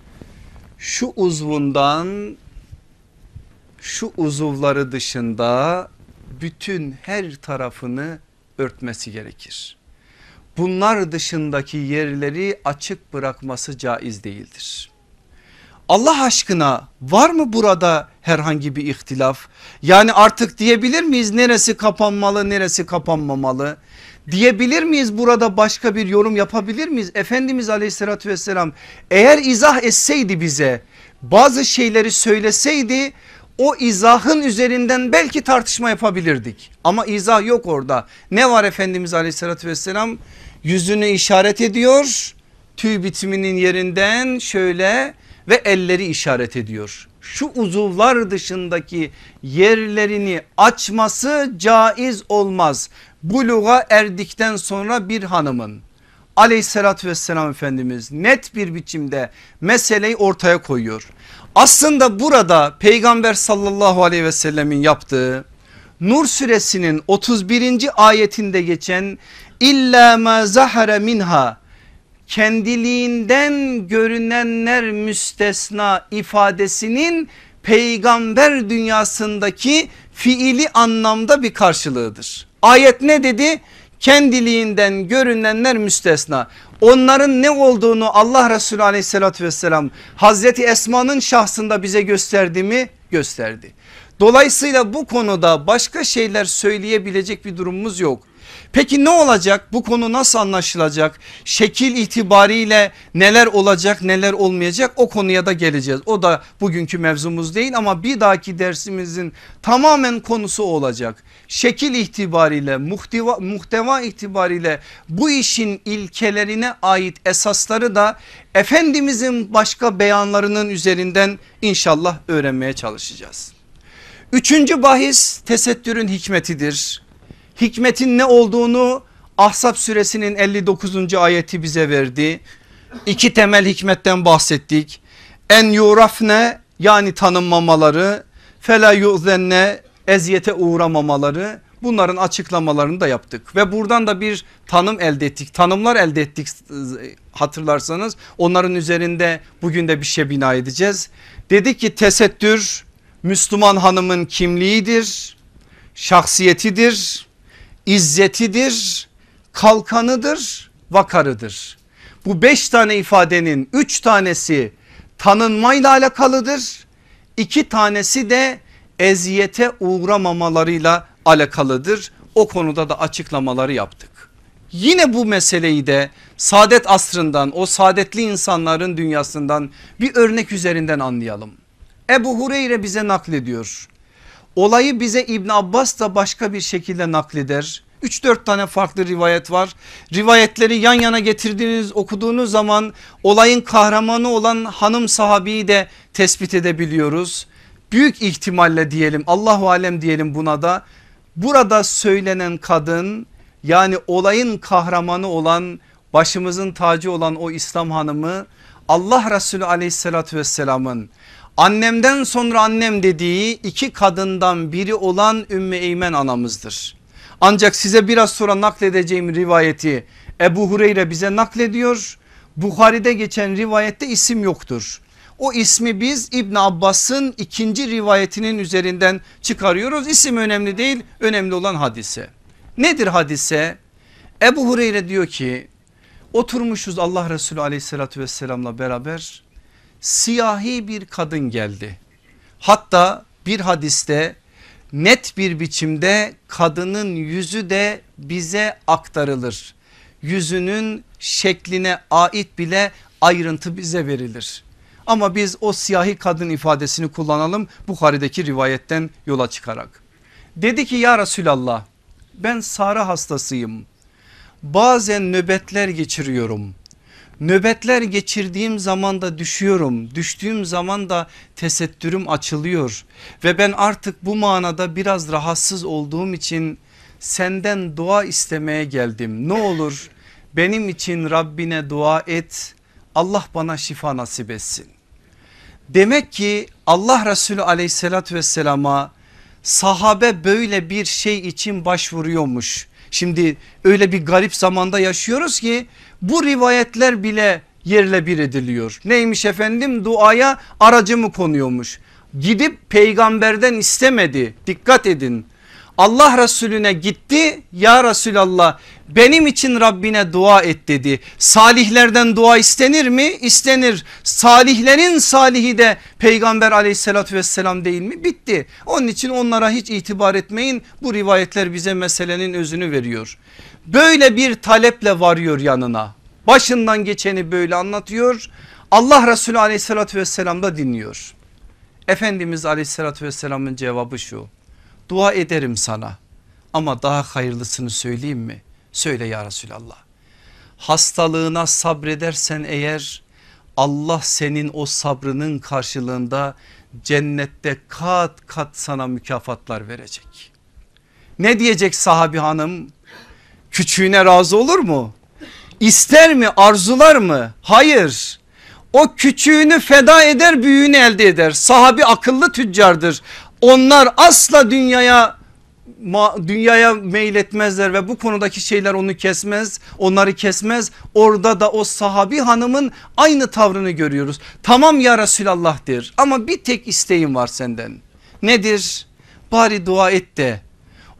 Şu uzvundan şu uzuvları dışında bütün her tarafını örtmesi gerekir. Bunlar dışındaki yerleri açık bırakması caiz değildir. Allah aşkına var mı burada herhangi bir ihtilaf? Yani artık diyebilir miyiz neresi kapanmalı neresi kapanmamalı? Diyebilir miyiz burada başka bir yorum yapabilir miyiz? Efendimiz aleyhissalatü vesselam eğer izah etseydi bize bazı şeyleri söyleseydi o izahın üzerinden belki tartışma yapabilirdik. Ama izah yok orada. Ne var Efendimiz aleyhissalatü vesselam? Yüzünü işaret ediyor. Tüy bitiminin yerinden şöyle ve elleri işaret ediyor. Şu uzuvlar dışındaki yerlerini açması caiz olmaz. Buluğa erdikten sonra bir hanımın aleyhissalatü vesselam Efendimiz net bir biçimde meseleyi ortaya koyuyor. Aslında burada peygamber sallallahu aleyhi ve sellemin yaptığı Nur suresinin 31. ayetinde geçen illa ma zahara minha kendiliğinden görünenler müstesna ifadesinin peygamber dünyasındaki fiili anlamda bir karşılığıdır. Ayet ne dedi? Kendiliğinden görünenler müstesna. Onların ne olduğunu Allah Resulü aleyhissalatü vesselam Hazreti Esma'nın şahsında bize gösterdi mi? Gösterdi. Dolayısıyla bu konuda başka şeyler söyleyebilecek bir durumumuz yok. Peki ne olacak bu konu nasıl anlaşılacak şekil itibariyle neler olacak neler olmayacak o konuya da geleceğiz. O da bugünkü mevzumuz değil ama bir dahaki dersimizin tamamen konusu olacak. Şekil itibariyle muhteva, muhteva itibariyle bu işin ilkelerine ait esasları da Efendimizin başka beyanlarının üzerinden inşallah öğrenmeye çalışacağız. Üçüncü bahis tesettürün hikmetidir. Hikmetin ne olduğunu Ahzab suresinin 59. ayeti bize verdi. İki temel hikmetten bahsettik. En yurafne yani tanınmamaları, fela yuzenne eziyete uğramamaları bunların açıklamalarını da yaptık. Ve buradan da bir tanım elde ettik tanımlar elde ettik hatırlarsanız onların üzerinde bugün de bir şey bina edeceğiz. Dedik ki tesettür Müslüman hanımın kimliğidir, şahsiyetidir, izzetidir, kalkanıdır, vakarıdır. Bu beş tane ifadenin üç tanesi tanınmayla alakalıdır. İki tanesi de eziyete uğramamalarıyla alakalıdır. O konuda da açıklamaları yaptık. Yine bu meseleyi de saadet asrından o saadetli insanların dünyasından bir örnek üzerinden anlayalım. Ebu Hureyre bize naklediyor. Olayı bize İbn Abbas da başka bir şekilde nakleder. 3-4 tane farklı rivayet var. Rivayetleri yan yana getirdiğiniz okuduğunuz zaman olayın kahramanı olan hanım sahabiyi de tespit edebiliyoruz. Büyük ihtimalle diyelim Allahu alem diyelim buna da. Burada söylenen kadın yani olayın kahramanı olan başımızın tacı olan o İslam hanımı Allah Resulü aleyhissalatü vesselamın Annemden sonra annem dediği iki kadından biri olan Ümmü Eymen anamızdır. Ancak size biraz sonra nakledeceğim rivayeti Ebu Hureyre bize naklediyor. Buhari'de geçen rivayette isim yoktur. O ismi biz İbn Abbas'ın ikinci rivayetinin üzerinden çıkarıyoruz. İsim önemli değil önemli olan hadise. Nedir hadise? Ebu Hureyre diyor ki oturmuşuz Allah Resulü aleyhissalatü vesselamla beraber siyahi bir kadın geldi. Hatta bir hadiste net bir biçimde kadının yüzü de bize aktarılır. Yüzünün şekline ait bile ayrıntı bize verilir. Ama biz o siyahi kadın ifadesini kullanalım Bukhari'deki rivayetten yola çıkarak. Dedi ki ya Resulallah ben Sara hastasıyım. Bazen nöbetler geçiriyorum. Nöbetler geçirdiğim zaman da düşüyorum. Düştüğüm zaman da tesettürüm açılıyor. Ve ben artık bu manada biraz rahatsız olduğum için senden dua istemeye geldim. Ne olur benim için Rabbine dua et. Allah bana şifa nasip etsin. Demek ki Allah Resulü aleyhissalatü vesselama sahabe böyle bir şey için başvuruyormuş. Şimdi öyle bir garip zamanda yaşıyoruz ki bu rivayetler bile yerle bir ediliyor. Neymiş efendim duaya aracı mı konuyormuş. Gidip peygamberden istemedi dikkat edin. Allah Resulüne gitti ya Resulallah benim için Rabbine dua et dedi. Salihlerden dua istenir mi? İstenir. Salihlerin salihi de peygamber aleyhissalatü vesselam değil mi? Bitti. Onun için onlara hiç itibar etmeyin. Bu rivayetler bize meselenin özünü veriyor. Böyle bir taleple varıyor yanına. Başından geçeni böyle anlatıyor. Allah Resulü aleyhissalatü vesselam da dinliyor. Efendimiz aleyhissalatü vesselamın cevabı şu. Dua ederim sana ama daha hayırlısını söyleyeyim mi? Söyle ya Resulallah. Hastalığına sabredersen eğer Allah senin o sabrının karşılığında cennette kat kat sana mükafatlar verecek. Ne diyecek sahabi hanım? Küçüğüne razı olur mu? İster mi arzular mı? Hayır. O küçüğünü feda eder büyüğünü elde eder. Sahabi akıllı tüccardır. Onlar asla dünyaya dünyaya meyletmezler ve bu konudaki şeyler onu kesmez onları kesmez. Orada da o sahabi hanımın aynı tavrını görüyoruz. Tamam ya Resulallah der ama bir tek isteğim var senden. Nedir? Bari dua et de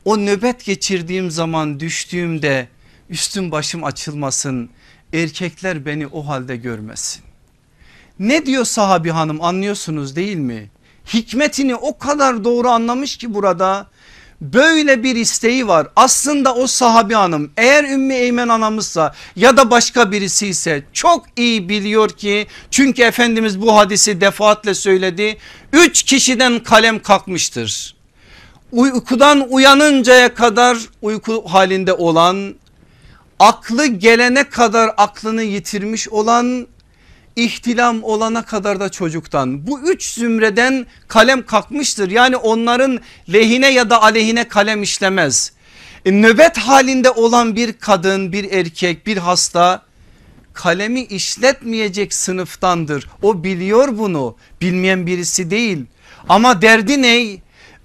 o nöbet geçirdiğim zaman düştüğümde üstüm başım açılmasın erkekler beni o halde görmesin. Ne diyor sahabi hanım anlıyorsunuz değil mi hikmetini o kadar doğru anlamış ki burada böyle bir isteği var. Aslında o sahabi hanım eğer Ümmü Eymen anamızsa ya da başka birisi ise çok iyi biliyor ki çünkü Efendimiz bu hadisi defaatle söyledi. Üç kişiden kalem kalkmıştır. Uykudan uyanıncaya kadar uyku halinde olan aklı gelene kadar aklını yitirmiş olan ihtilam olana kadar da çocuktan bu üç zümreden kalem kalkmıştır. Yani onların lehine ya da aleyhine kalem işlemez. E, nöbet halinde olan bir kadın bir erkek bir hasta kalemi işletmeyecek sınıftandır. O biliyor bunu bilmeyen birisi değil ama derdi ne?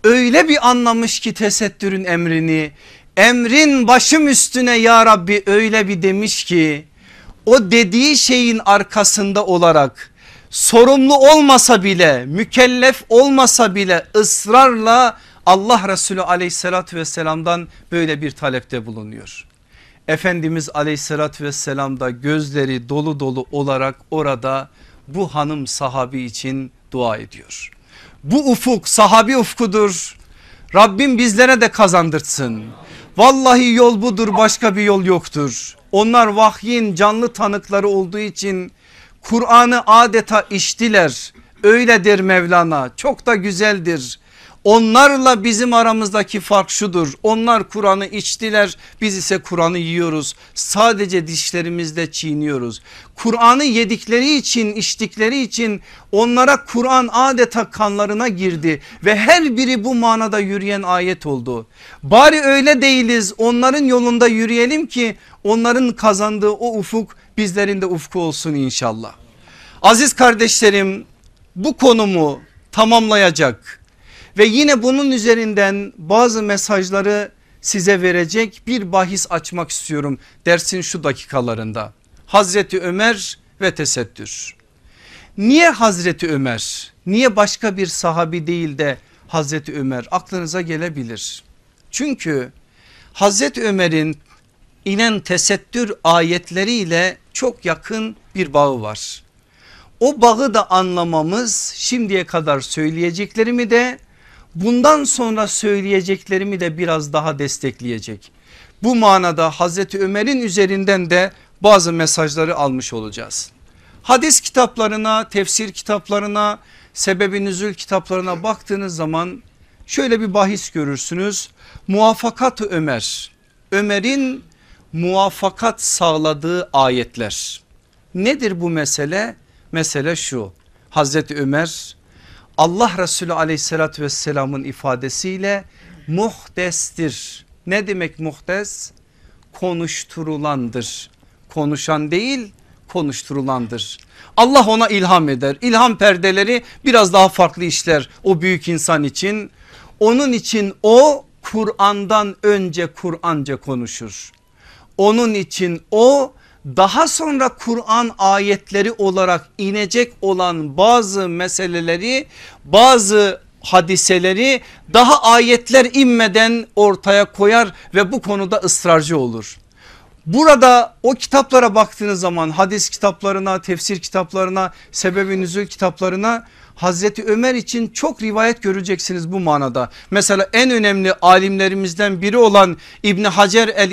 Öyle bir anlamış ki tesettürün emrini emrin başım üstüne ya Rabbi öyle bir demiş ki o dediği şeyin arkasında olarak sorumlu olmasa bile mükellef olmasa bile ısrarla Allah Resulü aleyhissalatü vesselamdan böyle bir talepte bulunuyor. Efendimiz aleyhissalatü vesselam da gözleri dolu dolu olarak orada bu hanım sahabi için dua ediyor. Bu ufuk sahabi ufkudur. Rabbim bizlere de kazandırtsın. Vallahi yol budur başka bir yol yoktur. Onlar vahyin canlı tanıkları olduğu için Kur'an'ı adeta içtiler. Öyledir Mevlana çok da güzeldir. Onlarla bizim aramızdaki fark şudur. Onlar Kur'an'ı içtiler biz ise Kur'an'ı yiyoruz. Sadece dişlerimizde çiğniyoruz. Kur'an'ı yedikleri için içtikleri için onlara Kur'an adeta kanlarına girdi. Ve her biri bu manada yürüyen ayet oldu. Bari öyle değiliz onların yolunda yürüyelim ki onların kazandığı o ufuk bizlerin de ufku olsun inşallah. Aziz kardeşlerim bu konumu tamamlayacak ve yine bunun üzerinden bazı mesajları size verecek bir bahis açmak istiyorum dersin şu dakikalarında. Hazreti Ömer ve tesettür. Niye Hazreti Ömer? Niye başka bir sahabi değil de Hazreti Ömer aklınıza gelebilir. Çünkü Hazreti Ömer'in inen tesettür ayetleriyle çok yakın bir bağı var. o bağı da anlamamız şimdiye kadar söyleyeceklerimi de bundan sonra söyleyeceklerimi de biraz daha destekleyecek. Bu manada Hazreti Ömer'in üzerinden de bazı mesajları almış olacağız. Hadis kitaplarına, tefsir kitaplarına, sebebi nüzül kitaplarına baktığınız zaman şöyle bir bahis görürsünüz. Muvaffakat Ömer, Ömer'in muvaffakat sağladığı ayetler. Nedir bu mesele? Mesele şu Hazreti Ömer Allah Resulü aleyhissalatü vesselamın ifadesiyle muhdestir. Ne demek muhdes? Konuşturulandır. Konuşan değil konuşturulandır. Allah ona ilham eder. İlham perdeleri biraz daha farklı işler o büyük insan için. Onun için o Kur'an'dan önce Kur'anca konuşur. Onun için o daha sonra Kur'an ayetleri olarak inecek olan bazı meseleleri bazı hadiseleri daha ayetler inmeden ortaya koyar ve bu konuda ısrarcı olur. Burada o kitaplara baktığınız zaman hadis kitaplarına, tefsir kitaplarına, sebebi nüzul kitaplarına Hazreti Ömer için çok rivayet göreceksiniz bu manada. Mesela en önemli alimlerimizden biri olan İbni Hacer el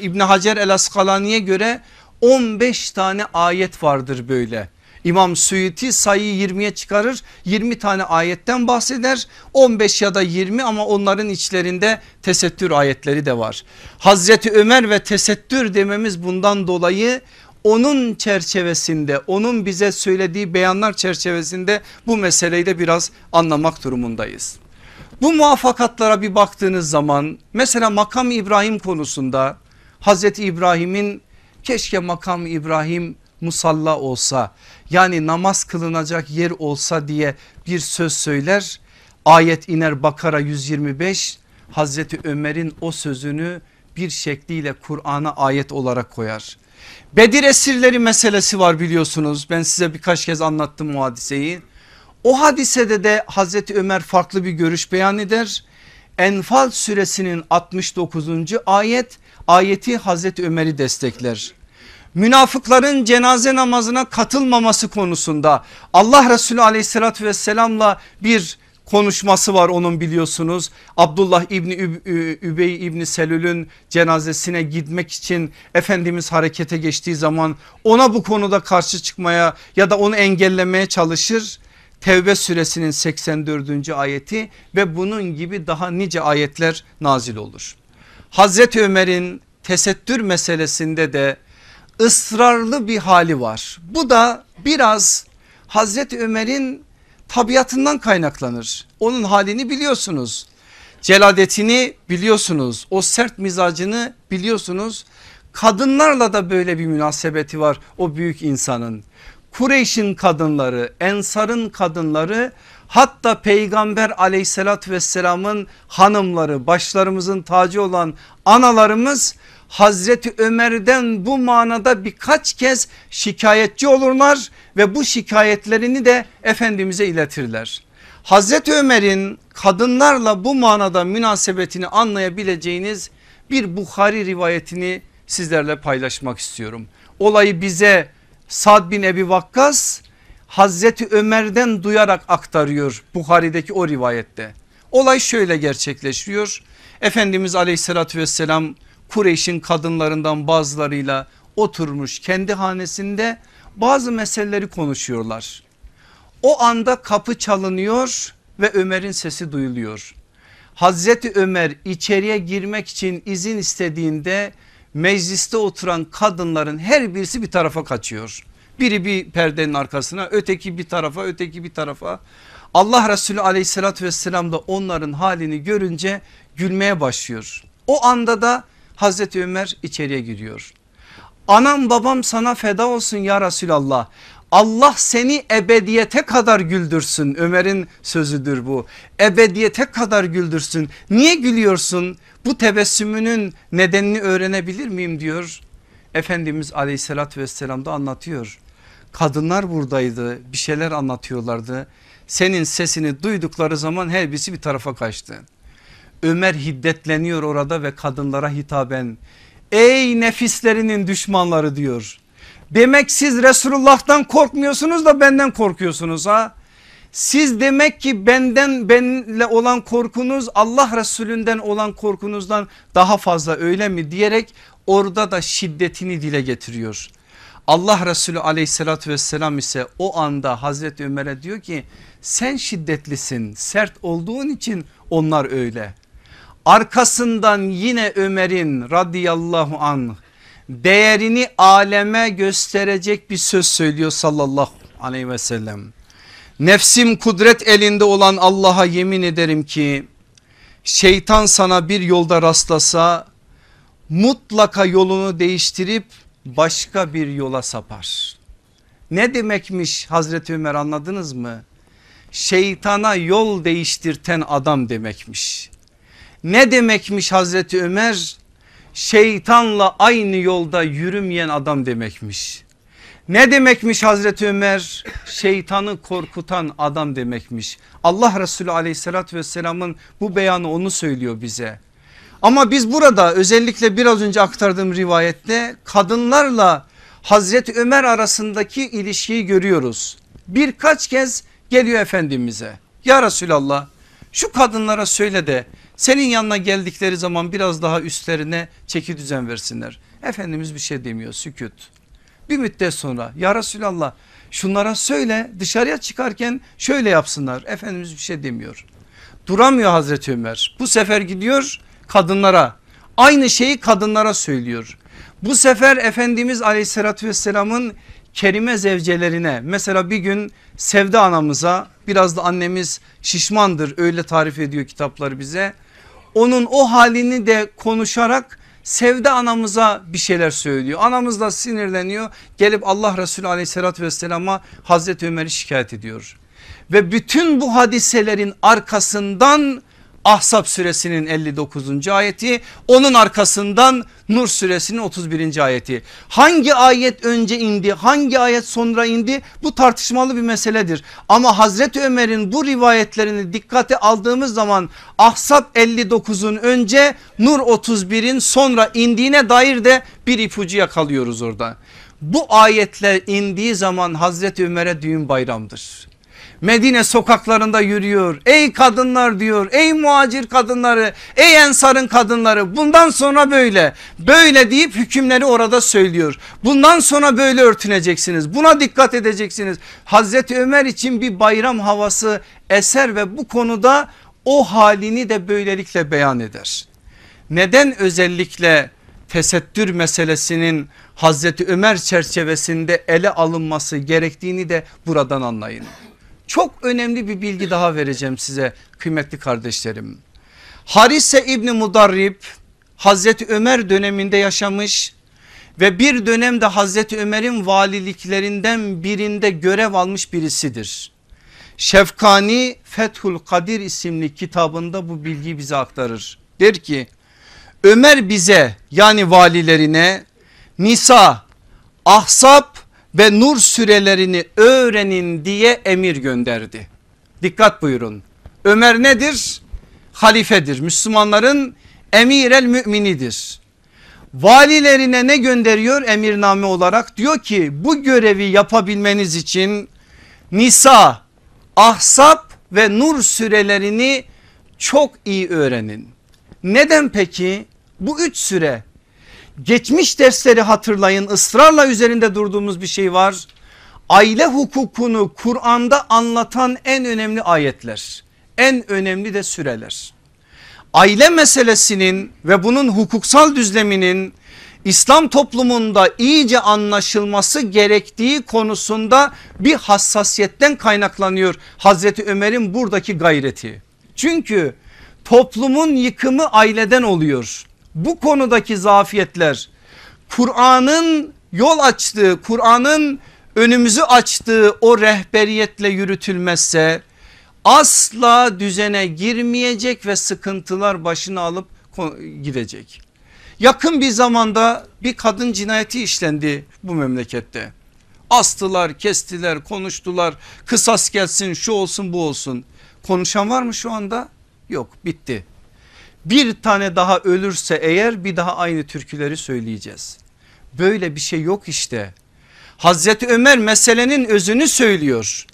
İbni Hacer el Askalani'ye göre 15 tane ayet vardır böyle. İmam Suyuti sayıyı 20'ye çıkarır 20 tane ayetten bahseder 15 ya da 20 ama onların içlerinde tesettür ayetleri de var. Hazreti Ömer ve tesettür dememiz bundan dolayı onun çerçevesinde onun bize söylediği beyanlar çerçevesinde bu meseleyi de biraz anlamak durumundayız. Bu muvaffakatlara bir baktığınız zaman mesela makam İbrahim konusunda Hazreti İbrahim'in keşke makam İbrahim musalla olsa yani namaz kılınacak yer olsa diye bir söz söyler. Ayet iner Bakara 125 Hazreti Ömer'in o sözünü bir şekliyle Kur'an'a ayet olarak koyar. Bedir esirleri meselesi var biliyorsunuz ben size birkaç kez anlattım o hadiseyi. O hadisede de Hazreti Ömer farklı bir görüş beyan eder. Enfal suresinin 69. ayet ayeti Hazreti Ömer'i destekler münafıkların cenaze namazına katılmaması konusunda Allah Resulü aleyhissalatü vesselamla bir konuşması var onun biliyorsunuz. Abdullah İbni Übey İbni Selül'ün cenazesine gitmek için Efendimiz harekete geçtiği zaman ona bu konuda karşı çıkmaya ya da onu engellemeye çalışır. Tevbe suresinin 84. ayeti ve bunun gibi daha nice ayetler nazil olur. Hazreti Ömer'in tesettür meselesinde de ısrarlı bir hali var. Bu da biraz Hazreti Ömer'in tabiatından kaynaklanır. Onun halini biliyorsunuz. Celadetini biliyorsunuz. O sert mizacını biliyorsunuz. Kadınlarla da böyle bir münasebeti var o büyük insanın. Kureyş'in kadınları, Ensar'ın kadınları hatta peygamber aleyhissalatü vesselamın hanımları başlarımızın tacı olan analarımız Hazreti Ömer'den bu manada birkaç kez şikayetçi olurlar ve bu şikayetlerini de Efendimiz'e iletirler. Hazreti Ömer'in kadınlarla bu manada münasebetini anlayabileceğiniz bir Bukhari rivayetini sizlerle paylaşmak istiyorum. Olayı bize Sad bin Ebi Vakkas Hazreti Ömer'den duyarak aktarıyor Bukhari'deki o rivayette. Olay şöyle gerçekleşiyor. Efendimiz aleyhissalatü vesselam Kureyş'in kadınlarından bazılarıyla oturmuş kendi hanesinde bazı meseleleri konuşuyorlar. O anda kapı çalınıyor ve Ömer'in sesi duyuluyor. Hazreti Ömer içeriye girmek için izin istediğinde mecliste oturan kadınların her birisi bir tarafa kaçıyor. Biri bir perdenin arkasına öteki bir tarafa öteki bir tarafa. Allah Resulü aleyhissalatü vesselam da onların halini görünce gülmeye başlıyor. O anda da Hazreti Ömer içeriye giriyor. Anam babam sana feda olsun ya Resulallah. Allah seni ebediyete kadar güldürsün. Ömer'in sözüdür bu. Ebediyete kadar güldürsün. Niye gülüyorsun? Bu tebessümünün nedenini öğrenebilir miyim diyor. Efendimiz aleyhissalatü vesselam da anlatıyor. Kadınlar buradaydı bir şeyler anlatıyorlardı. Senin sesini duydukları zaman her birisi bir tarafa kaçtı. Ömer hiddetleniyor orada ve kadınlara hitaben ey nefislerinin düşmanları diyor. Demek siz Resulullah'tan korkmuyorsunuz da benden korkuyorsunuz ha. Siz demek ki benden benle olan korkunuz Allah Resulünden olan korkunuzdan daha fazla öyle mi diyerek orada da şiddetini dile getiriyor. Allah Resulü aleyhissalatü vesselam ise o anda Hazreti Ömer'e diyor ki sen şiddetlisin sert olduğun için onlar öyle. Arkasından yine Ömer'in radıyallahu anh değerini aleme gösterecek bir söz söylüyor sallallahu aleyhi ve sellem. Nefsim kudret elinde olan Allah'a yemin ederim ki şeytan sana bir yolda rastlasa mutlaka yolunu değiştirip başka bir yola sapar. Ne demekmiş Hazreti Ömer anladınız mı? Şeytana yol değiştirten adam demekmiş. Ne demekmiş Hazreti Ömer? Şeytanla aynı yolda yürümeyen adam demekmiş. Ne demekmiş Hazreti Ömer? Şeytanı korkutan adam demekmiş. Allah Resulü aleyhissalatü vesselamın bu beyanı onu söylüyor bize. Ama biz burada özellikle biraz önce aktardığım rivayette kadınlarla Hazreti Ömer arasındaki ilişkiyi görüyoruz. Birkaç kez geliyor Efendimiz'e ya Resulallah şu kadınlara söyle de senin yanına geldikleri zaman biraz daha üstlerine çeki düzen versinler. Efendimiz bir şey demiyor sükut. Bir müddet sonra ya Resulallah şunlara söyle dışarıya çıkarken şöyle yapsınlar. Efendimiz bir şey demiyor. Duramıyor Hazreti Ömer. Bu sefer gidiyor kadınlara aynı şeyi kadınlara söylüyor. Bu sefer Efendimiz aleyhissalatü vesselamın kerime zevcelerine mesela bir gün Sevda anamıza biraz da annemiz şişmandır öyle tarif ediyor kitapları bize. Onun o halini de konuşarak Sevda anamıza bir şeyler söylüyor. Anamız da sinirleniyor gelip Allah Resulü aleyhissalatü vesselama Hazreti Ömer'i şikayet ediyor. Ve bütün bu hadiselerin arkasından Ahzab suresinin 59. ayeti onun arkasından Nur suresinin 31. ayeti. Hangi ayet önce indi hangi ayet sonra indi bu tartışmalı bir meseledir. Ama Hazreti Ömer'in bu rivayetlerini dikkate aldığımız zaman Ahzab 59'un önce Nur 31'in sonra indiğine dair de bir ipucu yakalıyoruz orada. Bu ayetler indiği zaman Hazreti Ömer'e düğün bayramdır. Medine sokaklarında yürüyor. Ey kadınlar diyor ey muacir kadınları ey ensarın kadınları bundan sonra böyle böyle deyip hükümleri orada söylüyor. Bundan sonra böyle örtüneceksiniz buna dikkat edeceksiniz. Hazreti Ömer için bir bayram havası eser ve bu konuda o halini de böylelikle beyan eder. Neden özellikle tesettür meselesinin Hazreti Ömer çerçevesinde ele alınması gerektiğini de buradan anlayın. Çok önemli bir bilgi daha vereceğim size kıymetli kardeşlerim. Harise İbni Mudarrib Hazreti Ömer döneminde yaşamış ve bir dönemde Hazreti Ömer'in valiliklerinden birinde görev almış birisidir. Şefkani Fethul Kadir isimli kitabında bu bilgiyi bize aktarır. Der ki Ömer bize yani valilerine Nisa, Ahsap ve Nur sürelerini öğrenin diye emir gönderdi. Dikkat buyurun. Ömer nedir? Halifedir. Müslümanların emir el müminidir. Valilerine ne gönderiyor emirname olarak? Diyor ki bu görevi yapabilmeniz için Nisa, Ahsap ve Nur sürelerini çok iyi öğrenin. Neden peki? Bu üç süre geçmiş dersleri hatırlayın ısrarla üzerinde durduğumuz bir şey var. Aile hukukunu Kur'an'da anlatan en önemli ayetler en önemli de süreler. Aile meselesinin ve bunun hukuksal düzleminin İslam toplumunda iyice anlaşılması gerektiği konusunda bir hassasiyetten kaynaklanıyor Hazreti Ömer'in buradaki gayreti. Çünkü toplumun yıkımı aileden oluyor bu konudaki zafiyetler Kur'an'ın yol açtığı Kur'an'ın önümüzü açtığı o rehberiyetle yürütülmezse asla düzene girmeyecek ve sıkıntılar başını alıp gidecek. Yakın bir zamanda bir kadın cinayeti işlendi bu memlekette. Astılar, kestiler, konuştular. Kısas gelsin, şu olsun, bu olsun. Konuşan var mı şu anda? Yok, bitti bir tane daha ölürse eğer bir daha aynı türküleri söyleyeceğiz. Böyle bir şey yok işte. Hazreti Ömer meselenin özünü söylüyor.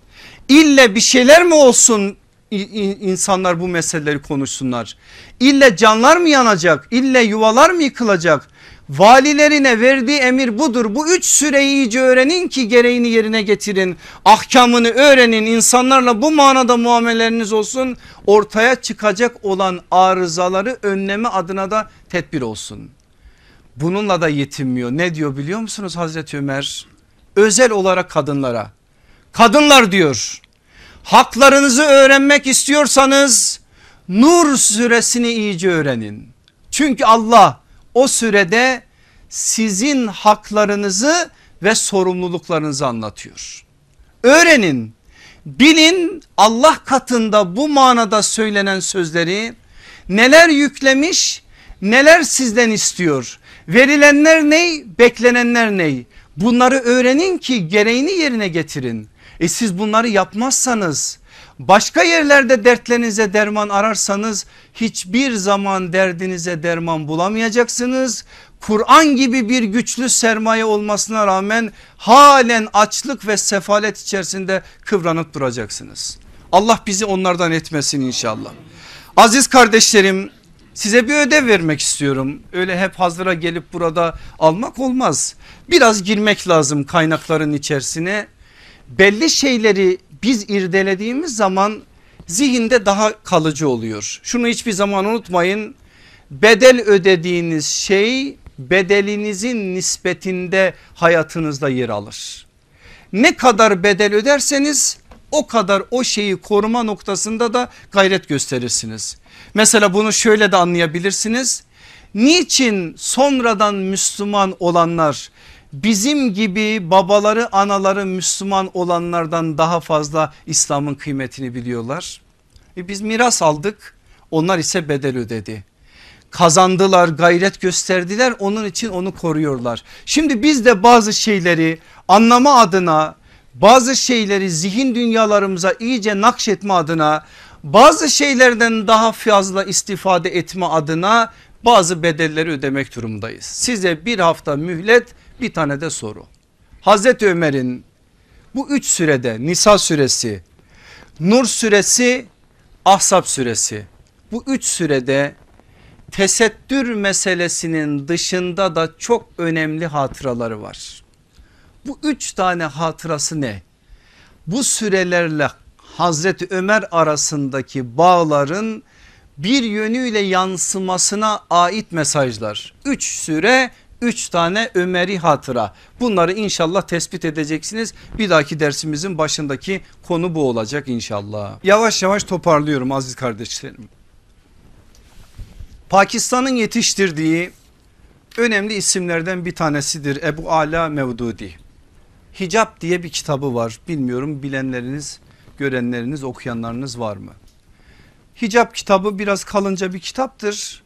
İlle bir şeyler mi olsun insanlar bu meseleleri konuşsunlar? İlle canlar mı yanacak? İlle yuvalar mı yıkılacak? Valilerine verdiği emir budur. Bu üç süreyi iyice öğrenin ki gereğini yerine getirin. Ahkamını öğrenin insanlarla bu manada muameleriniz olsun. Ortaya çıkacak olan arızaları önleme adına da tedbir olsun. Bununla da yetinmiyor. Ne diyor biliyor musunuz Hazreti Ömer? Özel olarak kadınlara. Kadınlar diyor haklarınızı öğrenmek istiyorsanız Nur suresini iyice öğrenin. Çünkü Allah o sürede sizin haklarınızı ve sorumluluklarınızı anlatıyor. Öğrenin bilin Allah katında bu manada söylenen sözleri neler yüklemiş neler sizden istiyor verilenler ney beklenenler ney bunları öğrenin ki gereğini yerine getirin. E siz bunları yapmazsanız başka yerlerde dertlerinize derman ararsanız hiçbir zaman derdinize derman bulamayacaksınız. Kur'an gibi bir güçlü sermaye olmasına rağmen halen açlık ve sefalet içerisinde kıvranıp duracaksınız. Allah bizi onlardan etmesin inşallah. Aziz kardeşlerim size bir ödev vermek istiyorum. Öyle hep hazıra gelip burada almak olmaz. Biraz girmek lazım kaynakların içerisine. Belli şeyleri biz irdelediğimiz zaman zihinde daha kalıcı oluyor. Şunu hiçbir zaman unutmayın. Bedel ödediğiniz şey bedelinizin nispetinde hayatınızda yer alır. Ne kadar bedel öderseniz o kadar o şeyi koruma noktasında da gayret gösterirsiniz. Mesela bunu şöyle de anlayabilirsiniz. Niçin sonradan Müslüman olanlar bizim gibi babaları anaları Müslüman olanlardan daha fazla İslam'ın kıymetini biliyorlar. E biz miras aldık onlar ise bedel ödedi. Kazandılar gayret gösterdiler onun için onu koruyorlar. Şimdi biz de bazı şeyleri anlama adına bazı şeyleri zihin dünyalarımıza iyice nakşetme adına bazı şeylerden daha fazla istifade etme adına bazı bedelleri ödemek durumdayız. Size bir hafta mühlet bir tane de soru. Hazreti Ömer'in bu üç sürede Nisa suresi, Nur suresi, Ahzab suresi bu üç sürede tesettür meselesinin dışında da çok önemli hatıraları var. Bu üç tane hatırası ne? Bu sürelerle Hazreti Ömer arasındaki bağların bir yönüyle yansımasına ait mesajlar. Üç süre üç tane Ömer'i hatıra bunları inşallah tespit edeceksiniz. Bir dahaki dersimizin başındaki konu bu olacak inşallah. Yavaş yavaş toparlıyorum aziz kardeşlerim. Pakistan'ın yetiştirdiği önemli isimlerden bir tanesidir Ebu Ala Mevdudi. Hicap diye bir kitabı var bilmiyorum bilenleriniz görenleriniz okuyanlarınız var mı? Hicap kitabı biraz kalınca bir kitaptır.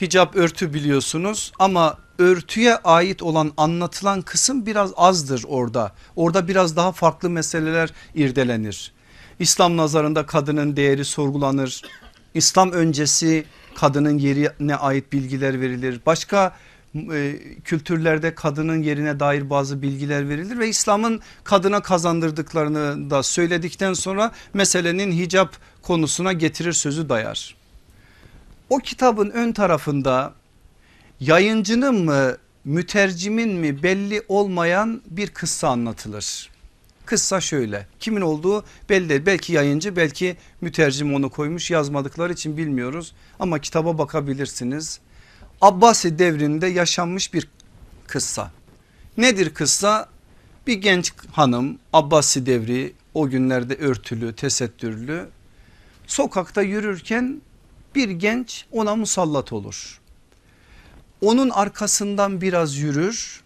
Hicap örtü biliyorsunuz ama örtüye ait olan anlatılan kısım biraz azdır orada. Orada biraz daha farklı meseleler irdelenir. İslam nazarında kadının değeri sorgulanır. İslam öncesi kadının yerine ait bilgiler verilir. Başka e, kültürlerde kadının yerine dair bazı bilgiler verilir ve İslam'ın kadına kazandırdıklarını da söyledikten sonra meselenin hicap konusuna getirir sözü dayar. O kitabın ön tarafında yayıncının mı mütercimin mi belli olmayan bir kıssa anlatılır. Kıssa şöyle kimin olduğu belli değil belki yayıncı belki mütercim onu koymuş yazmadıkları için bilmiyoruz ama kitaba bakabilirsiniz. Abbasi devrinde yaşanmış bir kıssa. Nedir kıssa? Bir genç hanım Abbasi devri o günlerde örtülü tesettürlü sokakta yürürken bir genç ona musallat olur. Onun arkasından biraz yürür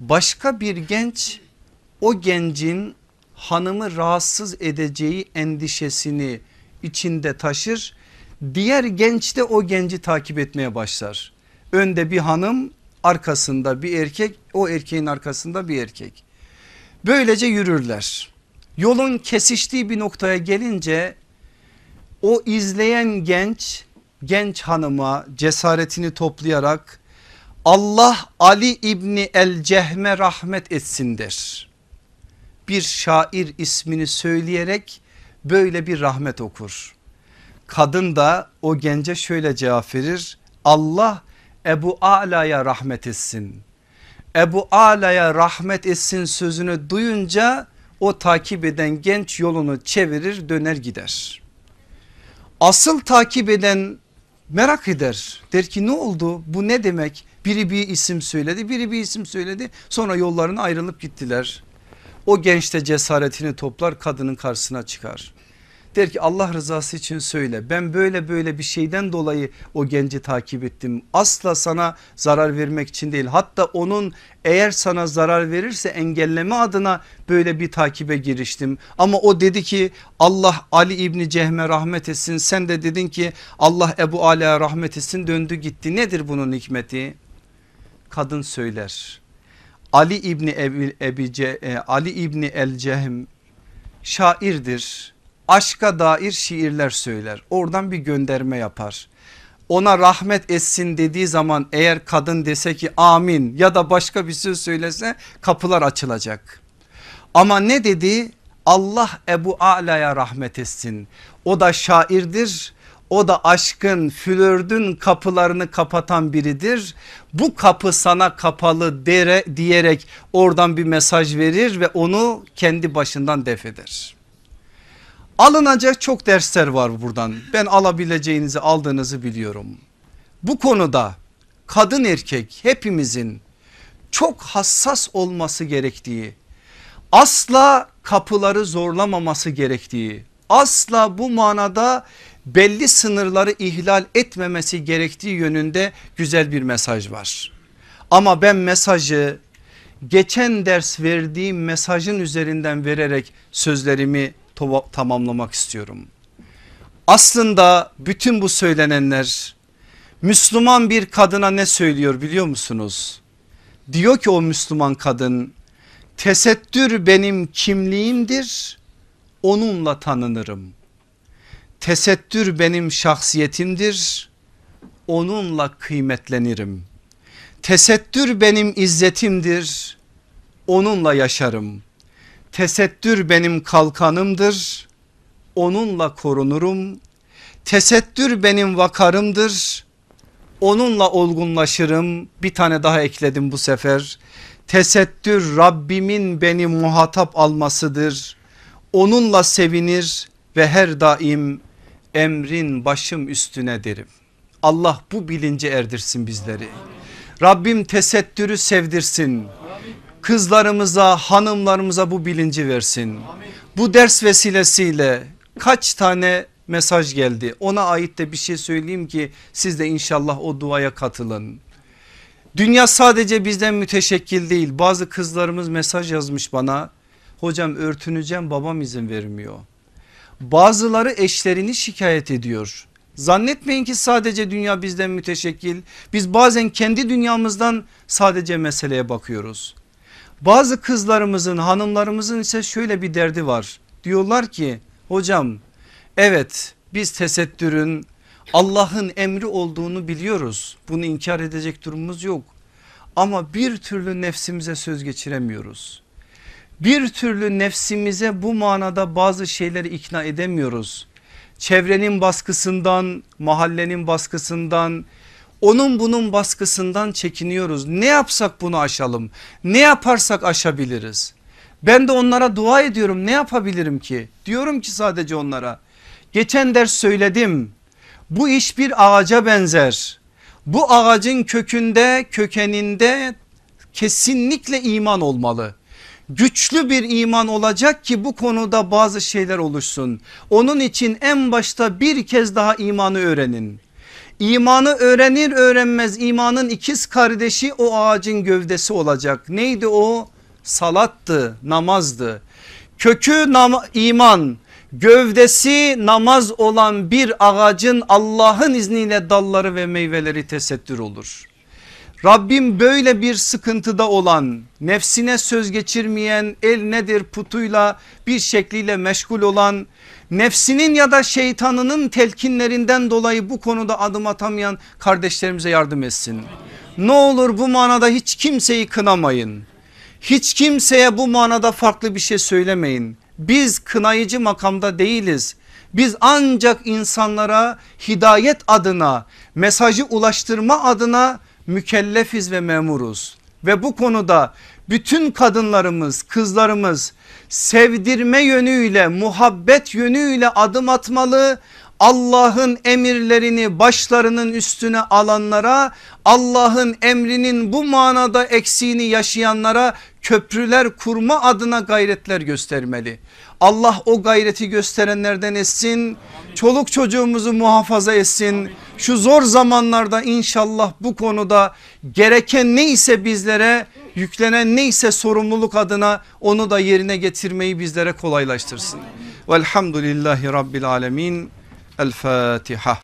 başka bir genç o gencin hanımı rahatsız edeceği endişesini içinde taşır. Diğer genç de o genci takip etmeye başlar. Önde bir hanım arkasında bir erkek o erkeğin arkasında bir erkek. Böylece yürürler. Yolun kesiştiği bir noktaya gelince o izleyen genç genç hanıma cesaretini toplayarak Allah Ali İbni El Cehme rahmet etsin der. Bir şair ismini söyleyerek böyle bir rahmet okur. Kadın da o gence şöyle cevap verir. Allah Ebu Ala'ya rahmet etsin. Ebu Ala'ya rahmet etsin sözünü duyunca o takip eden genç yolunu çevirir döner gider. Asıl takip eden merak eder. Der ki ne oldu bu ne demek? Biri bir isim söyledi biri bir isim söyledi sonra yollarına ayrılıp gittiler. O genç de cesaretini toplar kadının karşısına çıkar. Der ki Allah rızası için söyle ben böyle böyle bir şeyden dolayı o genci takip ettim. Asla sana zarar vermek için değil hatta onun eğer sana zarar verirse engelleme adına böyle bir takibe giriştim. Ama o dedi ki Allah Ali İbni Cehme rahmet etsin sen de dedin ki Allah Ebu Ala'ya rahmet etsin döndü gitti nedir bunun hikmeti? Kadın söyler Ali İbni Ebi, Ebi, e, Ali İbni El Cehm şairdir aşka dair şiirler söyler. Oradan bir gönderme yapar. Ona rahmet etsin dediği zaman eğer kadın dese ki amin ya da başka bir söz söylese kapılar açılacak. Ama ne dedi? Allah Ebu Ala'ya rahmet etsin. O da şairdir. O da aşkın flördün kapılarını kapatan biridir. Bu kapı sana kapalı dere, diyerek oradan bir mesaj verir ve onu kendi başından def eder. Alınacak çok dersler var buradan. Ben alabileceğinizi aldığınızı biliyorum. Bu konuda kadın erkek hepimizin çok hassas olması gerektiği, asla kapıları zorlamaması gerektiği, asla bu manada belli sınırları ihlal etmemesi gerektiği yönünde güzel bir mesaj var. Ama ben mesajı geçen ders verdiğim mesajın üzerinden vererek sözlerimi tamamlamak istiyorum. Aslında bütün bu söylenenler Müslüman bir kadına ne söylüyor biliyor musunuz? Diyor ki o Müslüman kadın tesettür benim kimliğimdir onunla tanınırım. Tesettür benim şahsiyetimdir onunla kıymetlenirim. Tesettür benim izzetimdir onunla yaşarım. Tesettür benim kalkanımdır. Onunla korunurum. Tesettür benim vakarımdır. Onunla olgunlaşırım. Bir tane daha ekledim bu sefer. Tesettür Rabbimin beni muhatap almasıdır. Onunla sevinir ve her daim emrin başım üstüne derim. Allah bu bilince erdirsin bizleri. Rabbim tesettürü sevdirsin kızlarımıza hanımlarımıza bu bilinci versin. Bu ders vesilesiyle kaç tane mesaj geldi ona ait de bir şey söyleyeyim ki siz de inşallah o duaya katılın. Dünya sadece bizden müteşekkil değil bazı kızlarımız mesaj yazmış bana hocam örtüneceğim babam izin vermiyor. Bazıları eşlerini şikayet ediyor. Zannetmeyin ki sadece dünya bizden müteşekkil. Biz bazen kendi dünyamızdan sadece meseleye bakıyoruz. Bazı kızlarımızın hanımlarımızın ise şöyle bir derdi var. Diyorlar ki hocam evet biz tesettürün Allah'ın emri olduğunu biliyoruz. Bunu inkar edecek durumumuz yok. Ama bir türlü nefsimize söz geçiremiyoruz. Bir türlü nefsimize bu manada bazı şeyleri ikna edemiyoruz. Çevrenin baskısından, mahallenin baskısından, onun bunun baskısından çekiniyoruz. Ne yapsak bunu aşalım? Ne yaparsak aşabiliriz? Ben de onlara dua ediyorum. Ne yapabilirim ki? Diyorum ki sadece onlara. Geçen ders söyledim. Bu iş bir ağaca benzer. Bu ağacın kökünde, kökeninde kesinlikle iman olmalı güçlü bir iman olacak ki bu konuda bazı şeyler oluşsun. Onun için en başta bir kez daha imanı öğrenin. İmanı öğrenir öğrenmez imanın ikiz kardeşi o ağacın gövdesi olacak. Neydi o? Salattı, namazdı. Kökü nam iman, gövdesi namaz olan bir ağacın Allah'ın izniyle dalları ve meyveleri tesettür olur. Rabbim böyle bir sıkıntıda olan nefsine söz geçirmeyen el nedir putuyla bir şekliyle meşgul olan nefsinin ya da şeytanının telkinlerinden dolayı bu konuda adım atamayan kardeşlerimize yardım etsin. Ne olur bu manada hiç kimseyi kınamayın. Hiç kimseye bu manada farklı bir şey söylemeyin. Biz kınayıcı makamda değiliz. Biz ancak insanlara hidayet adına mesajı ulaştırma adına mükellefiz ve memuruz. Ve bu konuda bütün kadınlarımız kızlarımız sevdirme yönüyle muhabbet yönüyle adım atmalı. Allah'ın emirlerini başlarının üstüne alanlara Allah'ın emrinin bu manada eksiğini yaşayanlara köprüler kurma adına gayretler göstermeli. Allah o gayreti gösterenlerden etsin. Çoluk çocuğumuzu muhafaza etsin. Şu zor zamanlarda inşallah bu konuda gereken neyse bizlere yüklenen neyse sorumluluk adına onu da yerine getirmeyi bizlere kolaylaştırsın. Velhamdülillahi Rabbil Alemin. El Fatiha.